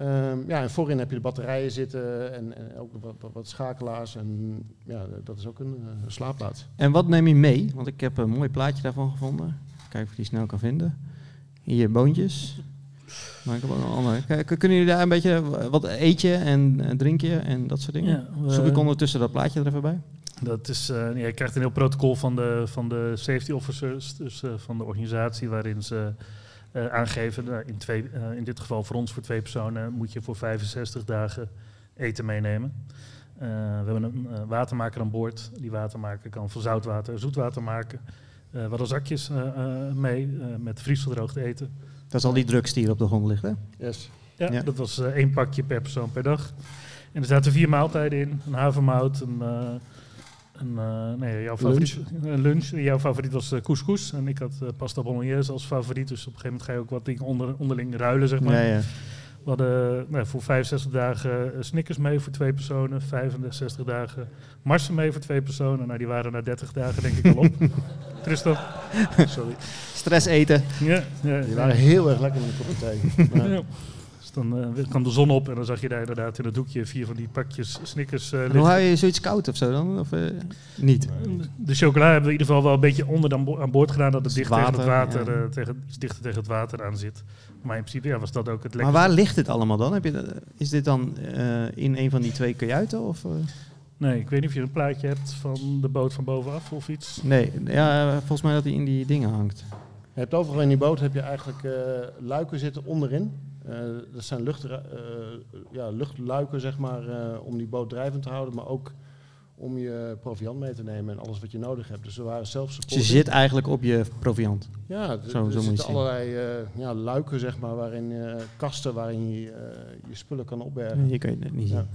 Ehm, ja, en voorin heb je de batterijen zitten en, en ook wat, wat, wat schakelaars. En ja, dat is ook een eh, slaapplaats. En wat neem je mee? Want ik heb een mooi plaatje daarvan gevonden. Kijken of ik die snel kan vinden. Hier boontjes. Maar ik heb ook nog een andere. Kunnen jullie daar een beetje wat eet je en eh, drink je en dat soort dingen? Ja, we- Zoek ik ondertussen dat plaatje er even bij. Dat is, eh, ja, je krijgt een heel protocol van de, van de safety officers, dus eh, van de organisatie, waarin ze eh, aangeven, nou, in, twee, eh, in dit geval voor ons, voor twee personen, moet je voor 65 dagen eten meenemen. Eh, we hebben een watermaker aan boord. Die watermaker kan van zoutwater zoetwater maken. Eh, we hadden zakjes mee eh, met vriesgedroogd eten. Dat is al die drugs die hier op de grond ligt, hè? Yes. Ja, Ja. dat was één pakje per persoon per dag. En er zaten vier maaltijden in. Een havermout, een, een eh, nee, jouw favoriet, lunch. Jouw favoriet was eh, couscous. En ik had eh, pasta bolognese als favoriet. Dus op een gegeven moment ga je ook wat dingen onder, onderling ruilen, zeg maar. Ja, ja. We hadden nou, voor 65 dagen Snickers mee voor twee personen. 65 dagen Marsen mee voor twee personen. Nou, die waren na 30 dagen denk ik al op. *laughs* Tristan? Sorry. Stress eten. Ja, ja, Die waren heel erg lekker *laughs* met. Ja. Ja. Dus dan eh, kwam de zon op en dan zag je daar inderdaad in het doekje vier van die pakjes Snickers eh liggen. hoe hou je zoiets koud of zo dan? Of eh, niet? De chocola hebben we in ieder geval wel een beetje onder aan, bo- aan boord gedaan, dat het dicht tegen het water, ja. tegen, iets dichter tegen het water aan zit. Maar in principe ja, was dat ook het Maar lekkerste. waar ligt dit allemaal dan? Heb je, dat- is dit dan eh, in een van die twee kajuiten? Of, eh? Nee, ik weet niet of je een plaatje hebt van de boot van bovenaf of iets. Nee, ja, volgens mij dat hij in die dingen hangt. Je hebt overal in die boot heb je eigenlijk eh, luiken zitten onderin. Eh, dat zijn lucht, ja, luchtluiken, zeg maar, eh, om die boot drijvend te houden. Maar ook om je proviant mee te nemen en alles wat je nodig hebt. Dus we waren zelfs Dus je zit eigenlijk op je proviant. Ja, er, Zo- zo er zitten zien. allerlei eh, ja, luiken, zeg maar, waarin eh, kasten waarin je eh, je spullen kan opbergen. Je kan je het niet zien.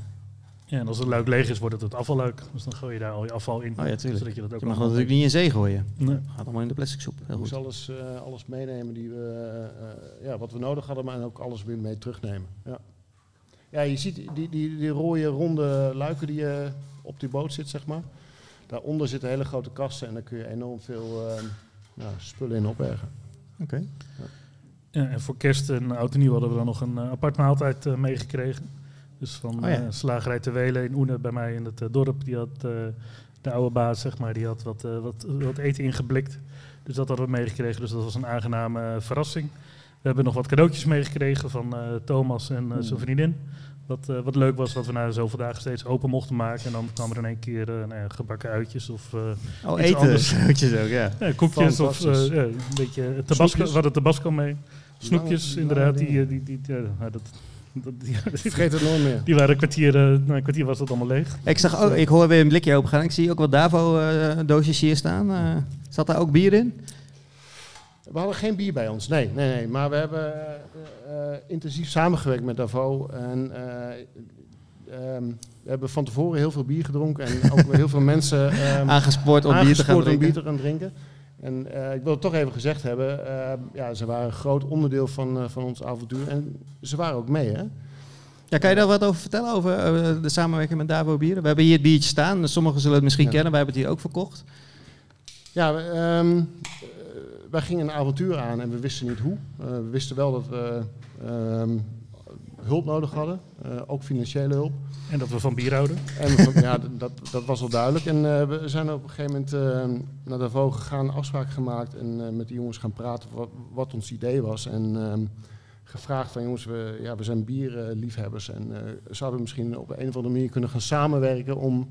Ja. En als het luik leeg is, wordt het het afvalluik. Dus dan gooi je daar al je afval in. Oh ja, tuurlijk. Zodat je dat ook Je mag dat natuurlijk niet in zee gooien. Nee. Gaat allemaal in de plastic soep. Heel goed. alles, eh, alles meenemen die we, eh, eh, ja, wat we nodig hadden, maar ook alles weer mee terugnemen. Ja, ja je ziet die, die, die rode ronde luiken die eh, op die boot zit, zeg maar. Daaronder zitten hele grote kasten en daar kun je enorm veel ja, spullen in opbergen. Oké. Ja, en voor kerst en oud en nieuw hadden we dan nog een apart maaltijd eh, meegekregen. Dus van Oh ja. eh, Slagerij Ter Welen in Oene bij mij in het eh, dorp. Die had eh, de oude baas, zeg maar, die had wat, wat, wat eten ingeblikt. Dus dat hadden we meegekregen. Dus dat was een aangename verrassing. We hebben nog wat cadeautjes meegekregen van Thomas en zijn vriendin. Wat, wat leuk was, wat we na zoveel dagen steeds open mochten maken. En dan kwam er in één keer nou ja, gebakken uitjes of eh, Oh, Iets eten. anders. *laughs* Uitjes ook, ja. ja, koekjes of een beetje tabasco. We hadden tabasco mee. Snoepjes, Lange- inderdaad. Die, eh, die, die, ja, nou, dat, dat, die, Vergeet het nooit meer. die waren een kwartier, eh, na een kwartier was dat allemaal leeg. Ik, zag ook, ik hoor weer een blikje open gaan. Ik zie ook wat Davo-doosjes hier staan. Eh, zat daar ook bier in? We hadden geen bier bij ons, nee, nee, nee. Maar we hebben eh, eh, intensief samengewerkt met Davo. En eh, ehm, we hebben van tevoren heel veel bier gedronken. En ook heel veel *laughs* mensen ehm, Aangespoord om bier te gaan aangespoord om drinken. bier te gaan drinken. En eh, ik wil het toch even gezegd hebben. eh, ja, ze waren een groot onderdeel van, eh, van ons avontuur. En ze waren ook mee, hè? Ja, kan je daar wat over vertellen, over eh, de samenwerking met Davo Bieren? We hebben hier het biertje staan. Sommigen zullen het misschien Ja. kennen. Wij hebben het hier ook verkocht. Ja, we, ehm, eh, wij gingen een avontuur aan en we wisten niet hoe. We wisten wel dat we ehm, hulp nodig hadden, eh, ook financiële hulp. En dat we van bier houden. En we- ja, dat, dat was wel duidelijk. En eh, we zijn op een gegeven moment eh, naar Davos gegaan, afspraak gemaakt en eh, met de jongens gaan praten wat, wat ons idee was. En ehm, gevraagd van jongens, we, ja, we zijn bierliefhebbers en eh, zouden we misschien op een of andere manier kunnen gaan samenwerken om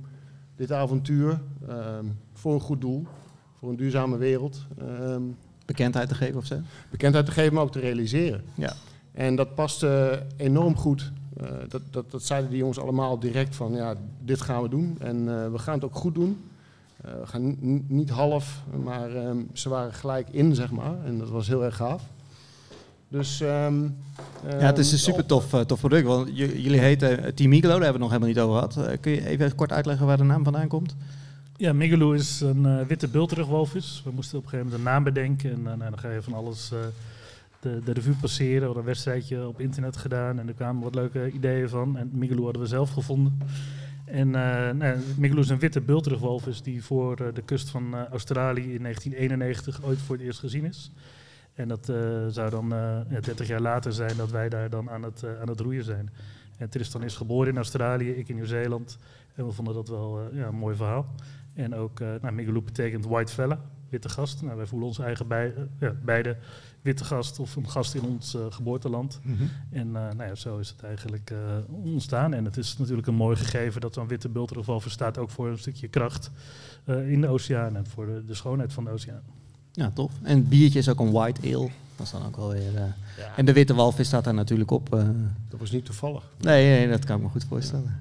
dit avontuur ehm, voor een goed doel, voor een duurzame wereld, ehm, Bekendheid te geven of zo. bekendheid te geven, maar ook te realiseren. Ja. En dat paste enorm goed. Eh, dat, dat, dat zeiden die jongens allemaal direct van, ja, dit gaan we doen. En eh, we gaan het ook goed doen. Eh, we gaan ni- ni- niet half, maar ehm, ze waren gelijk in, zeg maar. En dat was heel erg gaaf. Dus, ehm, Ja, het is een ehm, super tof, eh, tof product. Want jullie heten Team Iglo, daar hebben we het nog helemaal niet over gehad. Eh, kun je even kort uitleggen waar de naam vandaan komt? Ja, Migaloo is een witte bulterugwalvis. We moesten op een gegeven moment een naam bedenken. En nou, dan ga je van alles eh, de, de revue passeren. We hadden een wedstrijdje op internet gedaan. En er kwamen wat leuke ideeën van. En Migaloo hadden we zelf gevonden. En eh nou, is een witte bulterugwalvis die voor eh, de kust van eh, Australië in 1991 ooit voor het eerst gezien is. En dat zou dan eh, ja, 30 jaar later zijn dat wij daar dan aan het, aan het roeien zijn. En Tristan is geboren in Australië, ik in Nieuw-Zeeland. En we vonden dat wel ja, een mooi verhaal. En ook, nou, betekent white fella, witte gast. Nou, wij voelen ons eigen bij, eh, ja, beide witte gast of een gast in ons eh, geboorteland. En eh, nou ja, zo is het eigenlijk eh, ontstaan. En het is natuurlijk een mooi gegeven dat zo'n witte bultergeval staat ook voor een stukje kracht eh, in de oceaan en voor de, de schoonheid van de oceaan. Ja, tof. En het biertje is ook een white ale. Dat is dan ook wel weer... eh, Ja, En de witte walvis staat daar natuurlijk op. eh. dat was niet toevallig. Nee, nee, dat kan ik me goed voorstellen.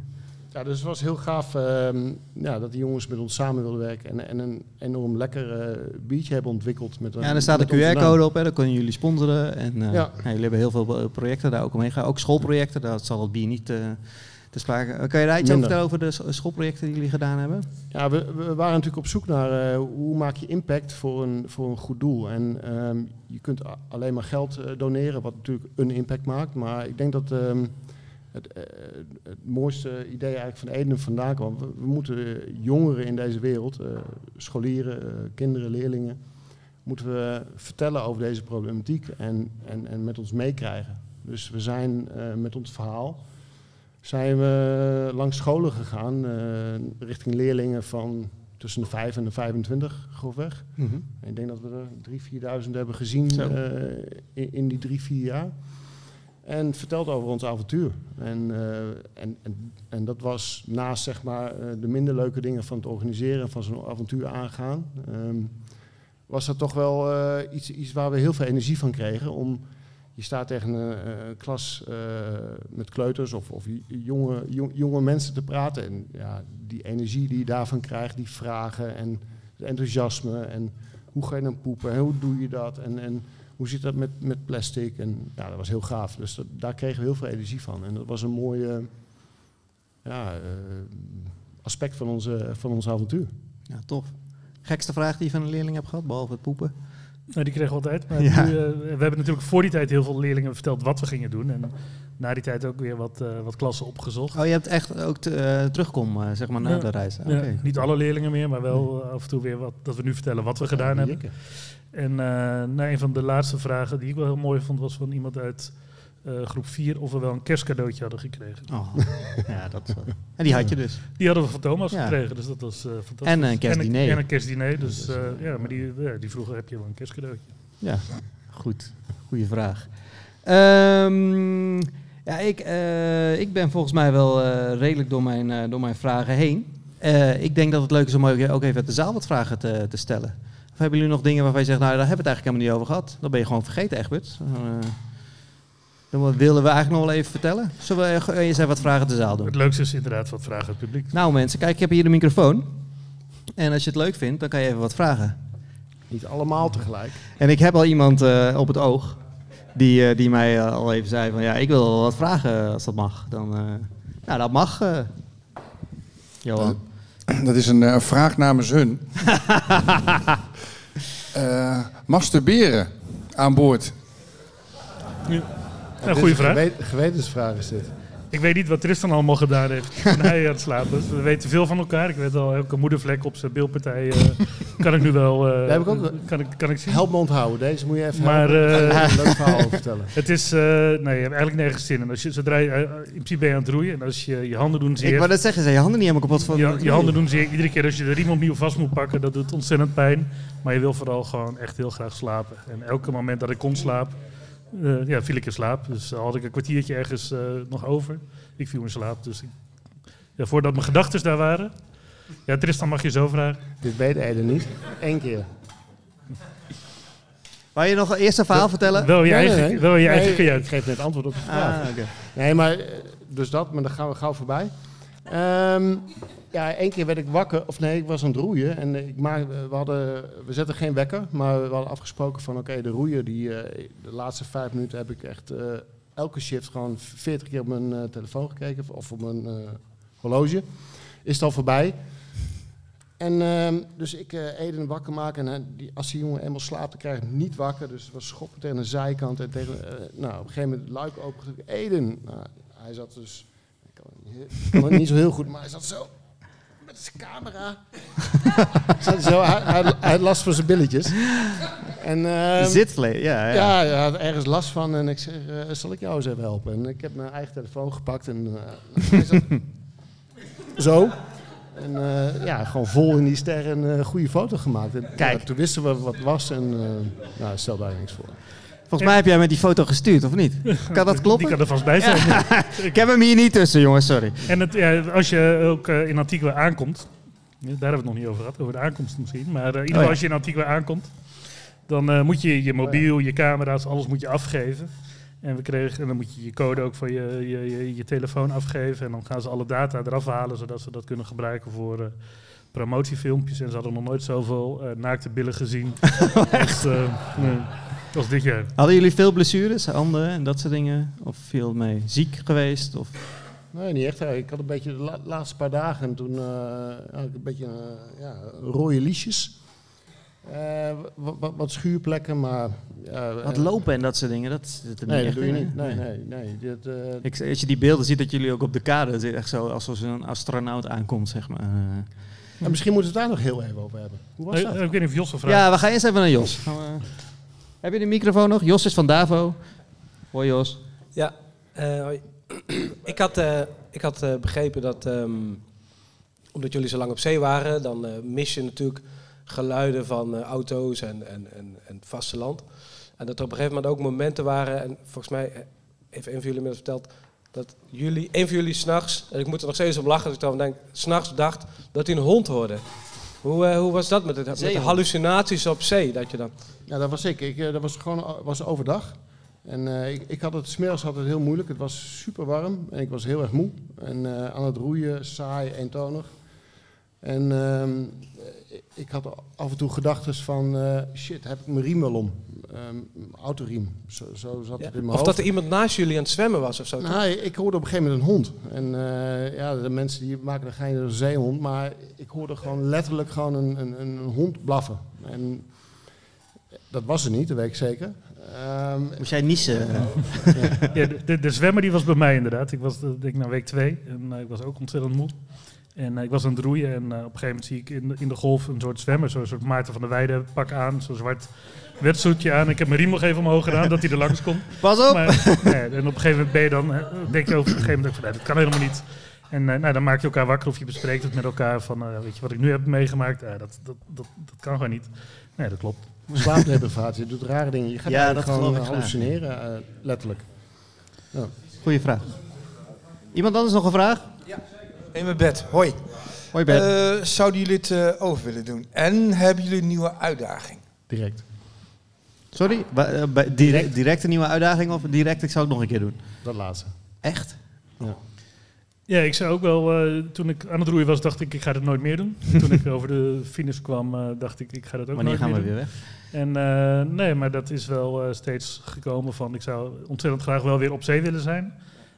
Ja, dus het was heel gaaf ehm, ja, dat die jongens met ons samen wilden werken. En, en een enorm lekker eh, biertje hebben ontwikkeld. Met, Ja, er staat een. QR-code op, hè, dan kunnen jullie sponsoren. En eh, Ja. jullie hebben heel veel eh, projecten daar ook omheen gaan. Ook schoolprojecten, daar zal het bier niet te sprake. Kan je daar iets over vertellen over de schoolprojecten die jullie gedaan hebben? Ja, we, we waren natuurlijk op zoek naar hoe maak je impact voor een, voor een goed doel. En ehm, je kunt alleen maar geld doneren, wat natuurlijk een impact maakt. Maar ik denk dat ehm, het, eh, het mooiste idee eigenlijk van Eden vandaan kwam. We, we moeten jongeren in deze wereld, eh, scholieren, eh, kinderen, leerlingen, moeten we vertellen over deze problematiek en, en, en met ons meekrijgen. Dus we zijn met ons verhaal zijn we langs scholen gegaan, richting leerlingen van tussen de 5 en de 25 grofweg. En ik denk dat we er 3.000, 4.000 hebben gezien in, in die drie, vier jaar. En verteld over ons avontuur. En, eh, en, en, en dat was naast zeg maar, eh, de minder leuke dingen van het organiseren van zo'n avontuur aangaan. ehm, was dat toch wel eh, iets, iets waar we heel veel energie van kregen om je staat tegen een, klas met kleuters of, of jonge, jong- jonge mensen te praten. En ja, die energie die je daarvan krijgt, die vragen en het enthousiasme. En hoe ga je dan poepen en hoe doe je dat? En, en hoe zit dat met, met plastic? En ja, dat was heel gaaf. Dus daar kregen we heel veel energie van. En dat was een mooie ja, eh, aspect van, onze, van ons avontuur. Ja, tof. Gekste vraag die je van een leerling hebt gehad, behalve het poepen? Nou, die kregen we altijd. Maar *laughs* Ja. nu, eh, we hebben natuurlijk voor die tijd heel veel leerlingen verteld wat we gingen doen. En na die tijd ook weer wat, eh, wat klassen opgezocht. Oh, je hebt echt ook eh, terugkom, zeg maar, na Ja. de reis. Ja, niet alle leerlingen meer, maar wel af en toe weer wat, dat we nu vertellen wat we gedaan hebben. En nou, een van de laatste vragen die ik wel heel mooi vond, was van iemand uit eh, groep 4 of we wel een kerstcadeautje hadden gekregen. Oh, *laughs* ja, dat wel- En die had je dus. Die hadden we van Thomas Ja. gekregen, dus dat was eh, fantastisch. En een kerstdiner. En een, en een kerstdiner, dus eh, ja, maar die, die vroegen heb je wel een kerstcadeautje. Ja, goed. Goeie vraag. Ehm, ja, ik, eh, ik ben volgens mij wel eh, redelijk door mijn, eh, door mijn vragen heen. Eh, ik denk dat het leuk is om ook ook even uit de zaal wat vragen te, te stellen. Of hebben jullie nog dingen waarvan je zegt, nou daar hebben we het eigenlijk helemaal niet over gehad. Dan ben je gewoon vergeten, Egbert. Eh, dan willen we eigenlijk nog wel even vertellen. Zullen we eens even wat vragen de zaal doen? Het leukste is inderdaad wat vragen het publiek. Nou mensen, kijk, ik heb hier de microfoon. En als je het leuk vindt, dan kan je even wat vragen. Niet allemaal tegelijk. En ik heb al iemand eh, op het oog die, eh, die mij eh, al even zei van ja, ik wil wel wat vragen als dat mag. Dan, eh, nou, dat mag. eh Johan. Dat *clears throat* is een vraag namens hun. *laughs* Eh, masturberen aan boord. Ja, Dit goede een vraag. gewe- gewetensvraag is dit. Ik weet niet wat Tristan allemaal gedaan heeft toen *laughs* hij aan het slapen was. We weten veel van elkaar. Ik weet al, elke moedervlek op zijn beeldpartij eh, *laughs* kan ik nu wel eh, heb ik ook- kan ik, kan ik zien. Help me onthouden. Deze moet je even Maar, eh, ik *laughs* een leuk verhaal over vertellen. Het is, eh, nee, je hebt eigenlijk nergens zin in. Als je, zodra je, eh, in principe ben je aan het roeien en als je je handen doen ik zeer, wou net zeggen, zijn je handen niet helemaal kapot van... je, je handen doen zeer, iedere keer als je de riem opnieuw vast moet pakken, dat doet ontzettend pijn. Maar je wil vooral gewoon echt heel graag slapen. En elke moment dat ik kon slapen, eh, ja, viel ik in slaap. Dus had ik een kwartiertje ergens eh, nog over. Ik viel in slaap. Dus ik, ja, voordat mijn gedachten daar waren. Ja, Tristan mag je zo vragen. Dit weet Ede niet. Eén keer. Wou je nog eerst een verhaal vertellen? Wel je Nee, eigen, nee, nee. Wel je eigen Nee, kajuit. Ik geef net antwoord op de vraag. Ah, oké. Nee, maar eh, dus dat, maar dan gaan we gauw voorbij. Ehm, ja, één keer werd ik wakker, of nee, ik was aan het roeien en ik maak, we, hadden, we zetten geen wekker, maar we hadden afgesproken van oké, de roeien, die, eh, de laatste vijf minuten heb ik echt eh, elke shift gewoon 40 keer op mijn eh, telefoon gekeken of op mijn horloge. Is het al voorbij? En ehm, dus ik Eden wakker maken en die, als die jongen eenmaal slaapt, dan krijg ik niet wakker. Dus het was schoppen tegen de zijkant en tegen, nou, op een gegeven moment luik open. Eden, nou, hij zat dus, ik kan niet, kan het niet zo heel goed, maar hij zat zo met zijn camera. *laughs* zo, hij, hij, last van zijn billetjes. En, ehm, ja. ja. ja, hij had ergens last van en ik zeg, eh, zal ik jou eens even helpen? En ik heb mijn eigen telefoon gepakt en eh, hij zat *laughs* zo. En eh, ja, gewoon vol in die ster en een goede foto gemaakt. En, Kijk. ja, toen wisten we wat het was en eh nou, stel daar niks voor. Volgens mij heb jij met die foto gestuurd, of niet? *laughs* Kan dat Die kloppen? kan er vast bij zijn. *laughs* Ik heb hem hier niet tussen, jongens, sorry. En het, ja, als je ook eh, in Antigua aankomt, daar hebben we het nog niet over gehad, over de aankomst misschien. Maar in ieder geval Oh ja. als je in Antigua aankomt, dan eh, moet je je mobiel, je camera's, alles moet je afgeven. En, we kregen, en dan moet je je code ook van je, je, je, je telefoon afgeven. En dan gaan ze alle data eraf halen, zodat ze dat kunnen gebruiken voor promotiefilmpjes. En ze hadden nog nooit zoveel naakte billen gezien *laughs* eh, nee, als dit jaar. Hadden jullie veel blessures, handen en dat soort dingen? Of viel het mee? Ziek geweest? Of... Nee, niet echt. Ik had een beetje de la- laatste paar dagen en toen eh, had ik een beetje eh, ja, rode liesjes. Eh, wat, wat, wat schuurplekken, maar... Wat lopen en dat soort dingen, dat zit er Nee, niet dat echt doe je in, niet. Nee, nee, nee. Dit, eh, Ik, als je die beelden ziet dat jullie ook op de kade zitten, echt zo alsof een astronaut aankomt, zeg maar. en misschien moeten we het daar nog heel even over hebben. Hoe was dat? ik weet niet of Jos wil vragen. Ja, we gaan eerst even naar Jos. Gaan we- Heb je de microfoon nog? Jos is van Davo. Hoi Jos. Ja, eh, hoi. *clears throat* ik had, eh, ik had eh, begrepen dat ehm, omdat jullie zo lang op zee waren, dan mis je natuurlijk geluiden van auto's en, en, en, en vasteland. En dat er op een gegeven moment ook momenten waren, en volgens mij heeft een van jullie dat verteld, dat jullie, een van jullie s'nachts, en ik moet er nog steeds om lachen als ik erover denk, s'nachts dacht dat hij een hond hoorde. Hoe, eh, hoe was dat met, het, met de hallucinaties op zee? Dat je dan, Ja, dat was ik. ik eh, dat was gewoon o- was overdag. En eh, ik, ik had het smiddags had het heel moeilijk. Het was super warm en ik was heel erg moe. En eh, aan het roeien, saai, eentonig. En ehm, ik had af en toe gedachten van, eh, shit, heb ik mijn riem wel om? Ehm, autoriem, zo, zo zat Ja. het in mijn Of hoofd. dat er iemand naast jullie aan het zwemmen was of zo. toch? Nou, ik hoorde op een gegeven moment een hond. En eh, ja, de mensen die maken er geen zeehond, maar ik hoorde gewoon letterlijk gewoon een, een, een hond blaffen. En dat was er niet, dat weet ik zeker. Ehm, Moest jij niezen? Ja, de, de, de zwemmer die was bij mij inderdaad. Ik was eh, denk ik na week twee en ik was ook ontzettend moe. En eh, ik was aan het roeien en eh, op een gegeven moment zie ik in de, in de golf een soort zwemmer, zo'n soort Maarten van der Weijden pak aan, zo'n zwart wetsuitje aan. Ik heb mijn riem nog even omhoog gedaan dat hij er langs kon. *laughs* Pas op! Maar, nee, en op een gegeven moment ben je dan, eh, denk je over op een gegeven moment van, nee, dat kan helemaal niet. En eh, nou, dan maak je elkaar wakker of je bespreekt het met elkaar van, eh, weet je wat ik nu heb meegemaakt? Eh, dat, dat, dat, dat kan gewoon niet. Nee, dat klopt. slaapdeprivatie, je doet rare dingen. Je gaat Ja, dat gewoon geloof ik graag. hallucineren, letterlijk. Goeie vraag. Iemand anders nog een vraag? In mijn bed. Hoi. Hoi Bert. Eh, zouden jullie het eh, over willen doen? En hebben jullie een nieuwe uitdaging? Direct. Sorry? Wa- eh, bij- direct, direct een nieuwe uitdaging of direct ik zou het nog een keer doen? Dat laatste. Echt? Ja, ik zei ook wel, eh, toen ik aan het roeien was, dacht ik, ik ga dat nooit meer doen. *laughs* toen ik over de finish kwam, eh, dacht ik, ik ga dat ook Wanneer nooit gaan we meer weer doen. weg? En eh, nee, maar dat is wel eh, steeds gekomen van, ik zou ontzettend graag wel weer op zee willen zijn.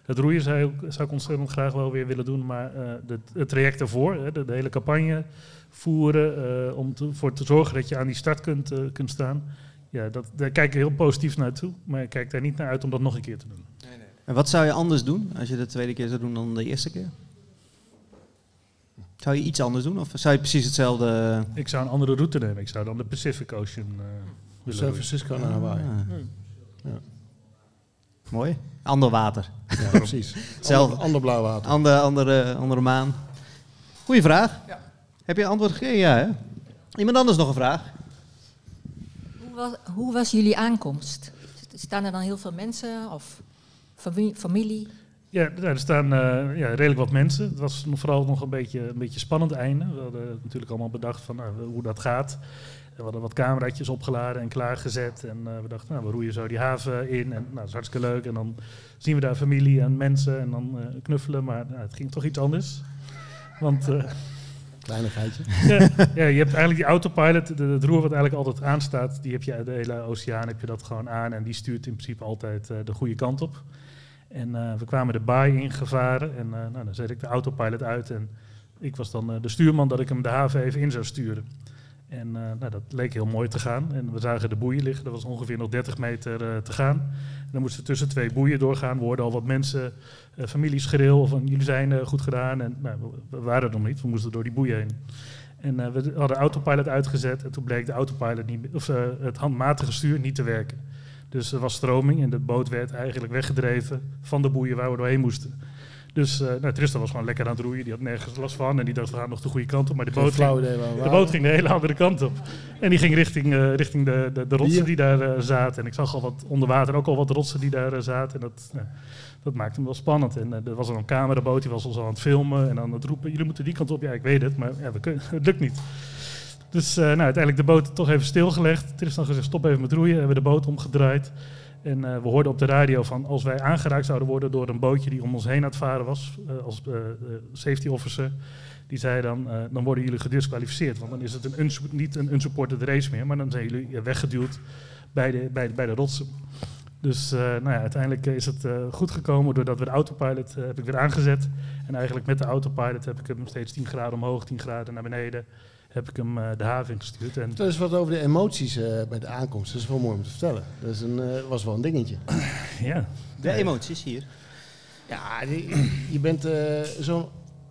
Het roeien zou, ik- zou ik ontzettend graag wel weer willen doen, maar eh, de, het traject ervoor, hè, de, de hele campagne voeren, eh, om te, voor te zorgen dat je aan die start kunt, eh, kunt staan. Ja, dat, daar kijk ik heel positief naartoe, maar ik kijk daar niet naar uit om dat nog een keer te doen. En wat zou je anders doen als je de tweede keer zou doen dan de eerste keer? Zou je iets anders doen of zou je precies hetzelfde... Ik zou een andere route nemen, ik zou dan de Pacific Ocean eh willen San. Francisco naar Hawaii. Ah. Ja. Mooi. Ander water. Ja, *laughs* precies. Zelf- Ander, ander blauw water. Andere, andere, andere maan. Goeie vraag. Ja. Heb je antwoord gegeven? Ja, hè? Iemand anders nog een vraag? Hoe was, hoe was jullie aankomst? Staan er dan heel veel mensen of fami- familie? Ja, er staan eh, ja, redelijk wat mensen. Het was nog vooral nog een beetje een beetje spannend einde. We hadden natuurlijk allemaal bedacht van nou, hoe dat gaat. We hadden wat cameraatjes opgeladen en klaargezet. En eh, we dachten, nou, we roeien zo die haven in. En nou, dat is hartstikke leuk. En dan zien we daar familie en mensen en dan eh, knuffelen. Maar nou, het ging toch iets anders. Want eh, Kleinigheidje. *laughs* ja, ja, je hebt eigenlijk die autopilot, de- het roer wat eigenlijk altijd aanstaat, die heb je uit de hele oceaan heb je dat gewoon aan en die stuurt in principe altijd de goede kant op. En we kwamen de baai ingevaren en nou, dan zet ik de autopilot uit en ik was dan de stuurman dat ik hem de haven even in zou sturen. En eh, nou, dat leek heel mooi te gaan. En we zagen de boeien liggen. Er was ongeveer nog 30 meter eh, te gaan. En dan moesten we tussen twee boeien doorgaan. We hoorden al wat mensen, eh familieschreeuw van jullie zijn goed gedaan. En nou, we, waren er nog niet. We moesten door die boeien heen. En we hadden autopilot uitgezet. En toen bleek de autopilot niet, of het handmatige stuur niet te werken. Dus er was stroming en de boot werd eigenlijk weggedreven van de boeien waar we doorheen moesten. Dus eh nou, Tristan was gewoon lekker aan het roeien. Die had nergens last van. En die dacht, we gaan nog de goede kant op. Maar de boot, ging, de boot ging de hele andere kant op. En die ging richting, eh, richting de, de, de rotsen die daar eh, zaten. En ik zag al wat onder water ook al wat rotsen die daar zaten. En dat, dat maakte hem wel spannend. En er was een cameraboot, die was ons al aan het filmen. En aan het roepen, jullie moeten die kant op. Ja, ik weet het, maar ja, we kunnen, *laughs* het lukt niet. Dus nou, uiteindelijk de boot toch even stilgelegd. Tristan gezegd, stop even met roeien. Hebben we de boot omgedraaid. En eh, we hoorden op de radio van als wij aangeraakt zouden worden door een bootje die om ons heen aan het varen was, eh, als eh, safety officer, die zei dan, dan worden jullie gedisqualificeerd. Want dan is het een niet een unsupported race meer, maar dan zijn jullie weggeduwd bij de, bij, de- bij de rotsen. Dus nou ja, uiteindelijk is het goed gekomen doordat we de autopilot heb ik weer aangezet. En eigenlijk met de autopilot heb ik hem steeds 10 graden omhoog, 10 graden naar beneden. Heb ik hem eh, de haven ingestuurd. En Vertel eens wat over de emoties eh, bij de aankomst. Dat is wel mooi om te vertellen. Dat is een, eh, was wel een dingetje. *clears throat* ja, De emoties hier. Ja, die- je bent eh, zo'n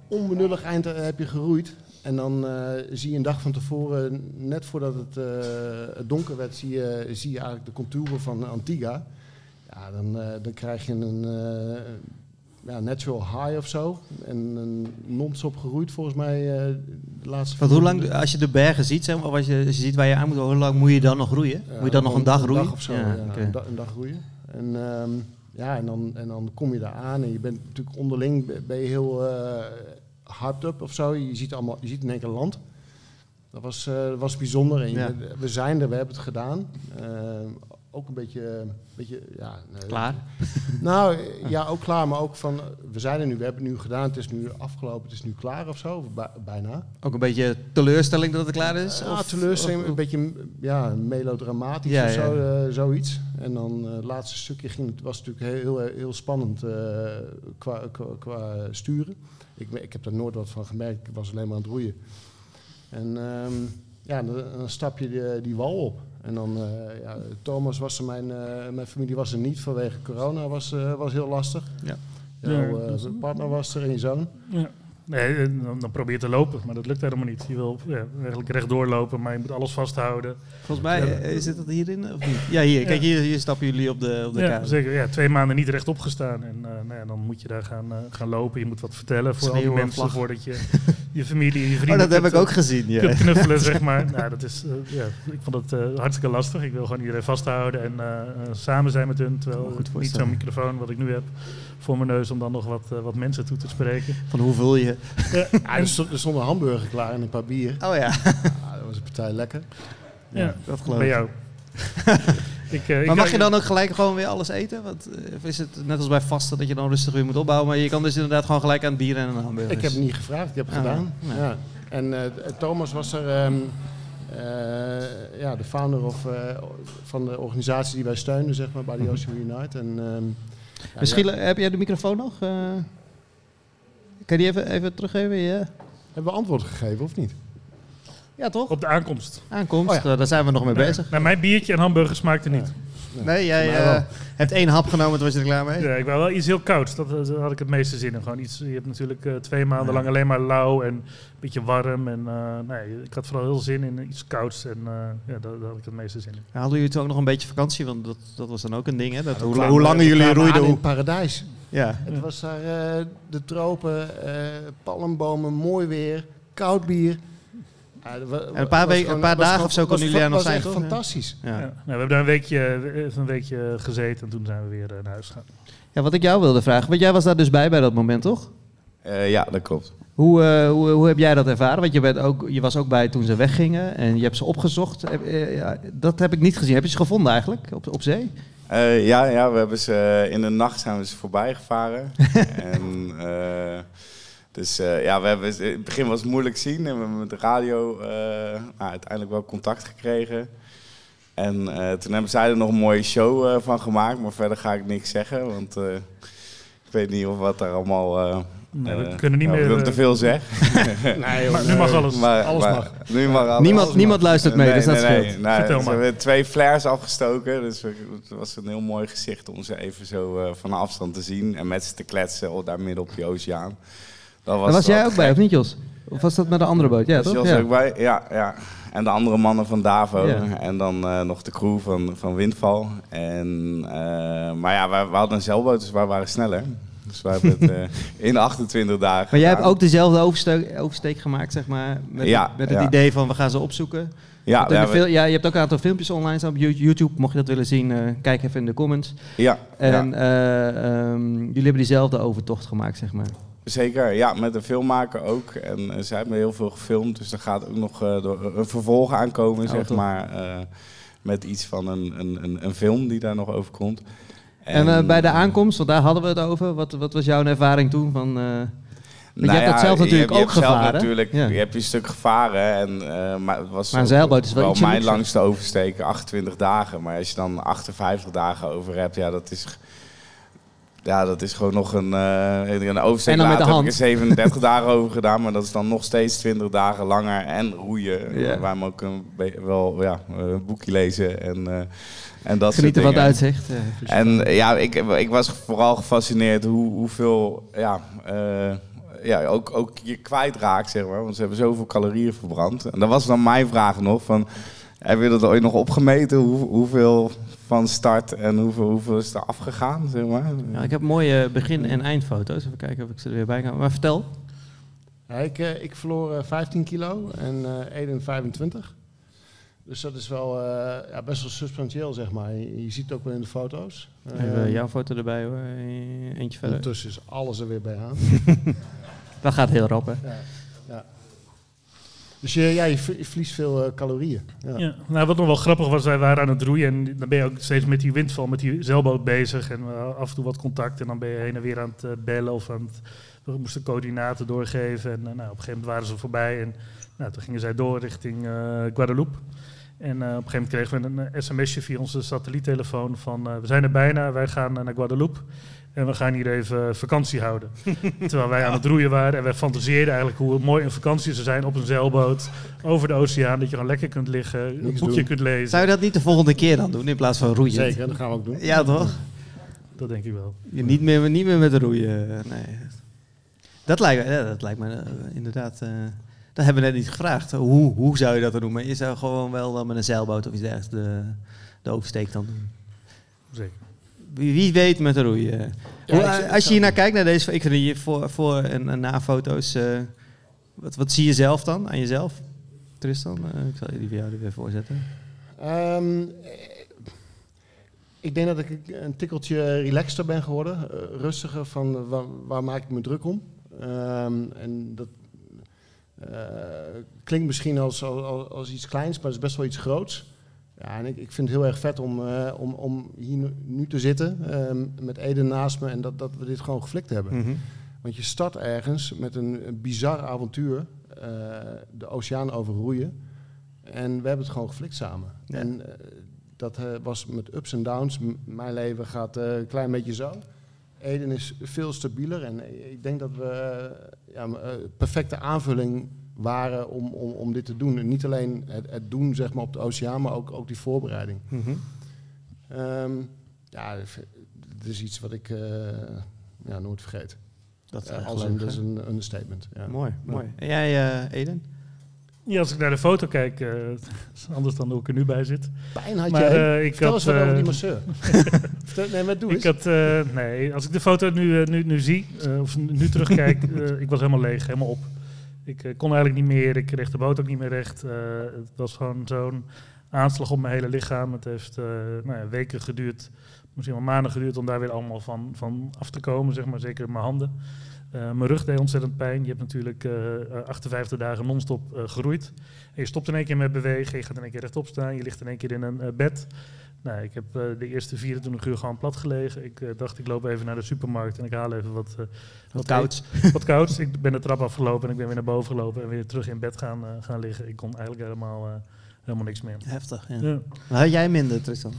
onbenullig eind heb je geroeid. En dan eh, zie je een dag van tevoren, net voordat het, eh, donker werd, zie je, zie je eigenlijk de contouren van Antigua. Ja, dan, eh, dan krijg je een eh, ja, natural high of zo. En een non-stop geroeid volgens mij eh, de laatste... Want hoe lang, als je de bergen ziet, zeg maar, of als je, als je ziet waar je aan moet, hoe lang moet je dan nog roeien? Ja, moet je dan nog een dag roeien? of zo, ja, een, da- een dag roeien. En, ehm, ja, en, dan, en dan kom je daar aan en je bent natuurlijk onderling be- ben je heel eh hyped up of zo. Je ziet, allemaal, je ziet in één keer land. Dat was, eh, was bijzonder. En je-. We zijn er, we hebben het gedaan. Ook een beetje, een beetje ja, Klaar? *laughs* Nou, ja, ook klaar, maar ook van, we zijn er nu, we hebben het nu gedaan, het is nu afgelopen, het is nu klaar of zo, bij- bijna. Ook een beetje teleurstelling dat het klaar is? Ja, Of- teleurstelling, of- een beetje ja, melodramatisch Ja, of zo, ja. eh, zoiets. En dan eh, het laatste stukje ging, het was natuurlijk heel, heel, heel spannend eh, qua, qua, qua sturen. Ik, ik heb daar nooit wat van gemerkt, ik was alleen maar aan het roeien. En ehm, ja, dan, dan stap je die, die wal op. En dan, eh, ja, Thomas was er, mijn, eh, mijn familie was er niet vanwege corona, was, eh, was heel lastig. Ja. Jouw eh, partner was er en je zoon. Ja. Nee, eh, dan, dan probeer je te lopen, maar dat lukt helemaal niet. Je wil ja, eigenlijk rechtdoor lopen, maar je moet alles vasthouden. Volgens mij Ja. eh, zit dat hierin of niet? Ja, hier. Kijk, hier, hier stappen jullie op de, op de Ja, zeker. Ja, twee maanden niet rechtop gestaan. En eh, nou ja, dan moet je daar gaan, gaan lopen. Je moet wat vertellen voor al die mensen, voordat je je familie en je *laughs* Oh, vrienden dat heb ik ook gezien. Ja. kunt knuffelen, *laughs* zeg maar. Nou, dat is, ja, ik vond het hartstikke lastig. Ik wil gewoon iedereen vasthouden en samen zijn met hun. Terwijl niet zo'n microfoon wat ik nu heb voor mijn neus om dan nog wat, eh, wat mensen toe te spreken. Van hoe voel je? Ja, *laughs* Ja, er stond, een hamburger klaar en een paar bier. Oh ja, Ja, dat was een partij lekker. ja, dat geloof bij ik. jou. *laughs* ik, eh, ik- Maar mag je dan ook gelijk gewoon weer alles eten? Want, eh, of is het net als bij vasten dat je dan rustig weer moet opbouwen? Maar je kan dus inderdaad gewoon gelijk aan het bier en aan de hamburgers. Ik heb het niet gevraagd, ik heb het Ah, gedaan. ja. Ja. En eh, Thomas was er, ehm, eh, ja, de founder of, eh, van de organisatie die wij steunen, zeg maar, bij de Ocean Unite. En, ehm, Misschien ja, heb jij de microfoon nog? Eh, kan je die even, even teruggeven? Ja. hebben we antwoord gegeven of niet? ja, toch? Op de aankomst. Aankomst, Oh ja. eh, daar zijn we nog mee Nee, bezig. nou, mijn biertje en hamburger smaakte niet. Nee, jij eh, hebt één hap genomen, toen was je er klaar mee. Ja, ik wou wel iets heel kouds. Dat, eh, daar had ik het meeste zin in. Gewoon iets, je hebt natuurlijk eh, twee maanden lang alleen maar lauw en een beetje warm. En eh, nee, ik had vooral heel zin in iets kouds. En eh, ja, daar, daar had ik het meeste zin in. Hadden jullie toen ook nog een beetje vakantie? Want dat, dat was dan ook een ding, hè? Dat, hoe, langer jullie roeiden, hoe... in het paradijs. Ja. Het was daar eh, de tropen, eh, palmbomen, mooi weer, koud bier. Ja, En een paar weken- een paar was dagen of zo konden jullie daar nog zijn, echt toch? fantastisch. Ja. Ja. Nou, we hebben daar een weekje, even een weekje gezeten en toen zijn we weer eh, naar huis gegaan. ja, wat ik jou wilde vragen, want jij was daar dus bij bij dat moment, toch? Eh, ja, dat klopt. Hoe, eh, hoe, hoe heb jij dat ervaren? Want je, bent ook, je was ook bij toen ze weggingen en je hebt ze opgezocht. Eh, dat heb ik niet gezien. Heb je ze gevonden eigenlijk op, op zee? Eh, ja, ja, we hebben ze in de nacht zijn we ze voorbij gevaren. *laughs* en, eh, dus eh, ja, we hebben, in het begin was het moeilijk zien en we hebben met de radio eh, nou, uiteindelijk wel contact gekregen. En eh, toen hebben zij er nog een mooie show eh, van gemaakt, maar verder ga ik niks zeggen, want eh, ik weet niet of wat daar allemaal. eh Nee, we kunnen niet nou, meer... ik wil te veel zeg. *laughs* Nee, Maar nu mag alles. Maar, Alles maar mag. Nu mag alles. niemand Alles niemand mag. luistert mee, Nee, dus dat nee, scheelt. Nou, Vertel maar. hebben twee flares afgestoken. Dus we- het was een heel mooi gezicht om ze even zo eh, van afstand te zien. En met ze te kletsen oh, daar midden op die oceaan. Daar was wel jij ook bij, of niet Jos? Of was dat met een andere boot? Ja, Was toch? Jos Ja. ook bij? Ja, ja. En de andere mannen van Davo. Ja. En dan eh, nog de crew van, van Windval. En, eh, maar ja, we, we hadden een zeilboot, dus wij waren sneller. Dus wij hebben het *laughs* eh, in 28 dagen Maar jij hebt ook dezelfde oversteek, oversteek gemaakt, zeg maar. Met, Ja, met het ja. idee van we gaan ze opzoeken. Ja, we de hebben- fil- ja, je hebt ook een aantal filmpjes online staan op You- YouTube. Mocht je dat willen zien, kijk even in de comments. ja, ja. En eh, ehm, jullie hebben diezelfde overtocht gemaakt, zeg maar. Zeker, ja, met een filmmaker ook. En eh, zij hebben heel veel gefilmd, dus er gaat ook nog eh, door- een vervolg aankomen, Oh, zeg maar. eh, met iets van een, een, een, een film die daar nog over komt. En, bij de aankomst, want daar hadden we het over. Wat, wat was jouw ervaring toen? Van, eh, je hebt dat zelf natuurlijk Nou je ook gevaren. natuurlijk, Ja. Je hebt je een stuk gevaren, en, maar het was Maar een ook zeilboot is wel mijn langste oversteken, 28 dagen. Maar als je dan 58 dagen over hebt, ja, dat is... Ja, dat is gewoon nog een, eh een oversteek En dan met de later heb ik hand. er 37 *laughs* dagen over gedaan, maar dat is dan nog steeds 20 dagen langer en roeien. Ja. Waar we ook een wel ja, een boekje lezen en, eh en dat genieten van het uitzicht. eh. En ja, ik, ik was vooral gefascineerd hoe, hoeveel ja, ja, ook, ook je kwijtraakt, zeg maar. Want ze hebben zoveel calorieën verbrand. En dat was dan mijn vraag nog, van, heb je dat ooit nog opgemeten? Hoe, hoeveel van start en hoeveel, hoeveel is er afgegaan, zeg maar? Ja, ik heb mooie begin- en eindfoto's. Even kijken of ik ze er weer bij kan. Maar vertel. Ja, ik, eh, ik verloor eh, 15 kilo en eh Eden 25. Dus dat is wel eh, ja, best wel substantieel, zeg maar. Je, je ziet het ook wel in de foto's. Even Eh, jouw foto erbij hoor. Eh, Eentje verder. Ondertussen is alles er weer bij aan. *laughs* Dat gaat heel rap hè. Ja. Dus je, ja, je, ver- je verliest veel eh, calorieën. Ja. Nou, wat nog wel grappig was, wij waren aan het roeien en dan ben je ook steeds met die windval, met die zeilboot bezig en eh, af en toe wat contact en dan ben je heen en weer aan het eh, bellen of aan het, we moesten coördinaten doorgeven en nou, op een gegeven moment waren ze voorbij en nou, toen gingen zij door richting Guadeloupe. En op een gegeven moment kregen we een sms'je via onze satelliettelefoon van we zijn er bijna, wij gaan naar Guadeloupe en we gaan hier even vakantie houden. *laughs* Terwijl wij aan het roeien waren en wij fantaseerden eigenlijk hoe mooi een vakantie zou zijn op een zeilboot over de oceaan. Dat je gewoon lekker kunt liggen, een Niks boekje doen. kunt lezen. Zou je dat niet de volgende keer dan doen in plaats van roeien? Zeker, dat gaan we ook doen. Ja, toch? Dat denk ik wel. Je niet, meer, niet meer met roeien. Nee. Dat lijkt ja, dat lijkt me eh, inderdaad. eh, dat hebben we net niet gevraagd. Hoe, hoe zou je dat dan doen? Maar je zou gewoon wel dan met een zeilboot of iets dergelijks de, de oversteek dan doen. Zeker. Wie, weet met roeien. Ja, Hoe, ik- eh, als je hier naar kijkt, naar deze, ik vind hier voor, voor en, en na foto's. eh, wat, wat zie je zelf dan aan jezelf? Tristan, Eh, ik zal die voor jou er weer voorzetten. Ehm, eh, ik denk dat ik een tikkeltje relaxter ben geworden. rustiger van waar, waar maak ik me druk om. Ehm, en dat eh, klinkt misschien als, als, als iets kleins, maar het is best wel iets groots. Ja, en ik, ik vind het heel erg vet om, eh, om, om hier nu, nu te zitten ehm, met Eden naast me en dat, dat we dit gewoon geflikt hebben. Mhm. Want je start ergens met een, een bizar avontuur, eh, de oceaan overroeien. En we hebben het gewoon geflikt samen. Ja. En eh, dat was met ups en downs. M- mijn leven gaat een klein beetje zo. Eden is veel stabieler. En ik denk dat we ja, perfecte aanvulling waren om, om, om dit te doen. En niet alleen het, het doen zeg maar, op de oceaan, maar ook, ook die voorbereiding. Ehm, ja, het is iets wat ik eh, ja, nooit vergeet. Dat Ja, als een, dat is een understatement. Ja. Mooi, Ja. mooi. En jij, eh, Eden? Ja, als ik naar de foto kijk, eh, *laughs* is anders dan hoe ik er nu bij zit. Pijn had Maar, jij. eh, ik Vertel had, eens wat over die masseur. *laughs* Vertel, nee, maar doe Ik had, eh, nee, als ik de foto nu, nu, nu zie, of nu terugkijk, *laughs* ik was helemaal leeg, helemaal op. Ik eh, kon eigenlijk niet meer, ik kreeg de boot ook niet meer recht. Eh, het was gewoon zo'n aanslag op mijn hele lichaam. Het heeft eh, nou ja, weken geduurd, misschien wel maanden geduurd om daar weer allemaal van, van af te komen, zeg maar, zeker mijn handen. Eh, mijn rug deed ontzettend pijn. Je hebt natuurlijk eh, eh, 58 dagen non-stop eh, geroeid. En je stopt in één keer met bewegen, je gaat in één keer rechtop staan, je ligt in één keer in een eh, bed. Nou, ik heb eh, de eerste 24 uur gewoon plat gelegen. Ik eh, dacht, ik loop even naar de supermarkt en ik haal even wat, eh, Wat kouds. Wat kouds. Ik ben de trap afgelopen en ik ben weer naar boven gelopen en weer terug in bed gaan, eh, gaan liggen. Ik kon eigenlijk helemaal, eh, helemaal niks meer. Heftig, ja. Ja. Maar had jij minder, Tristan?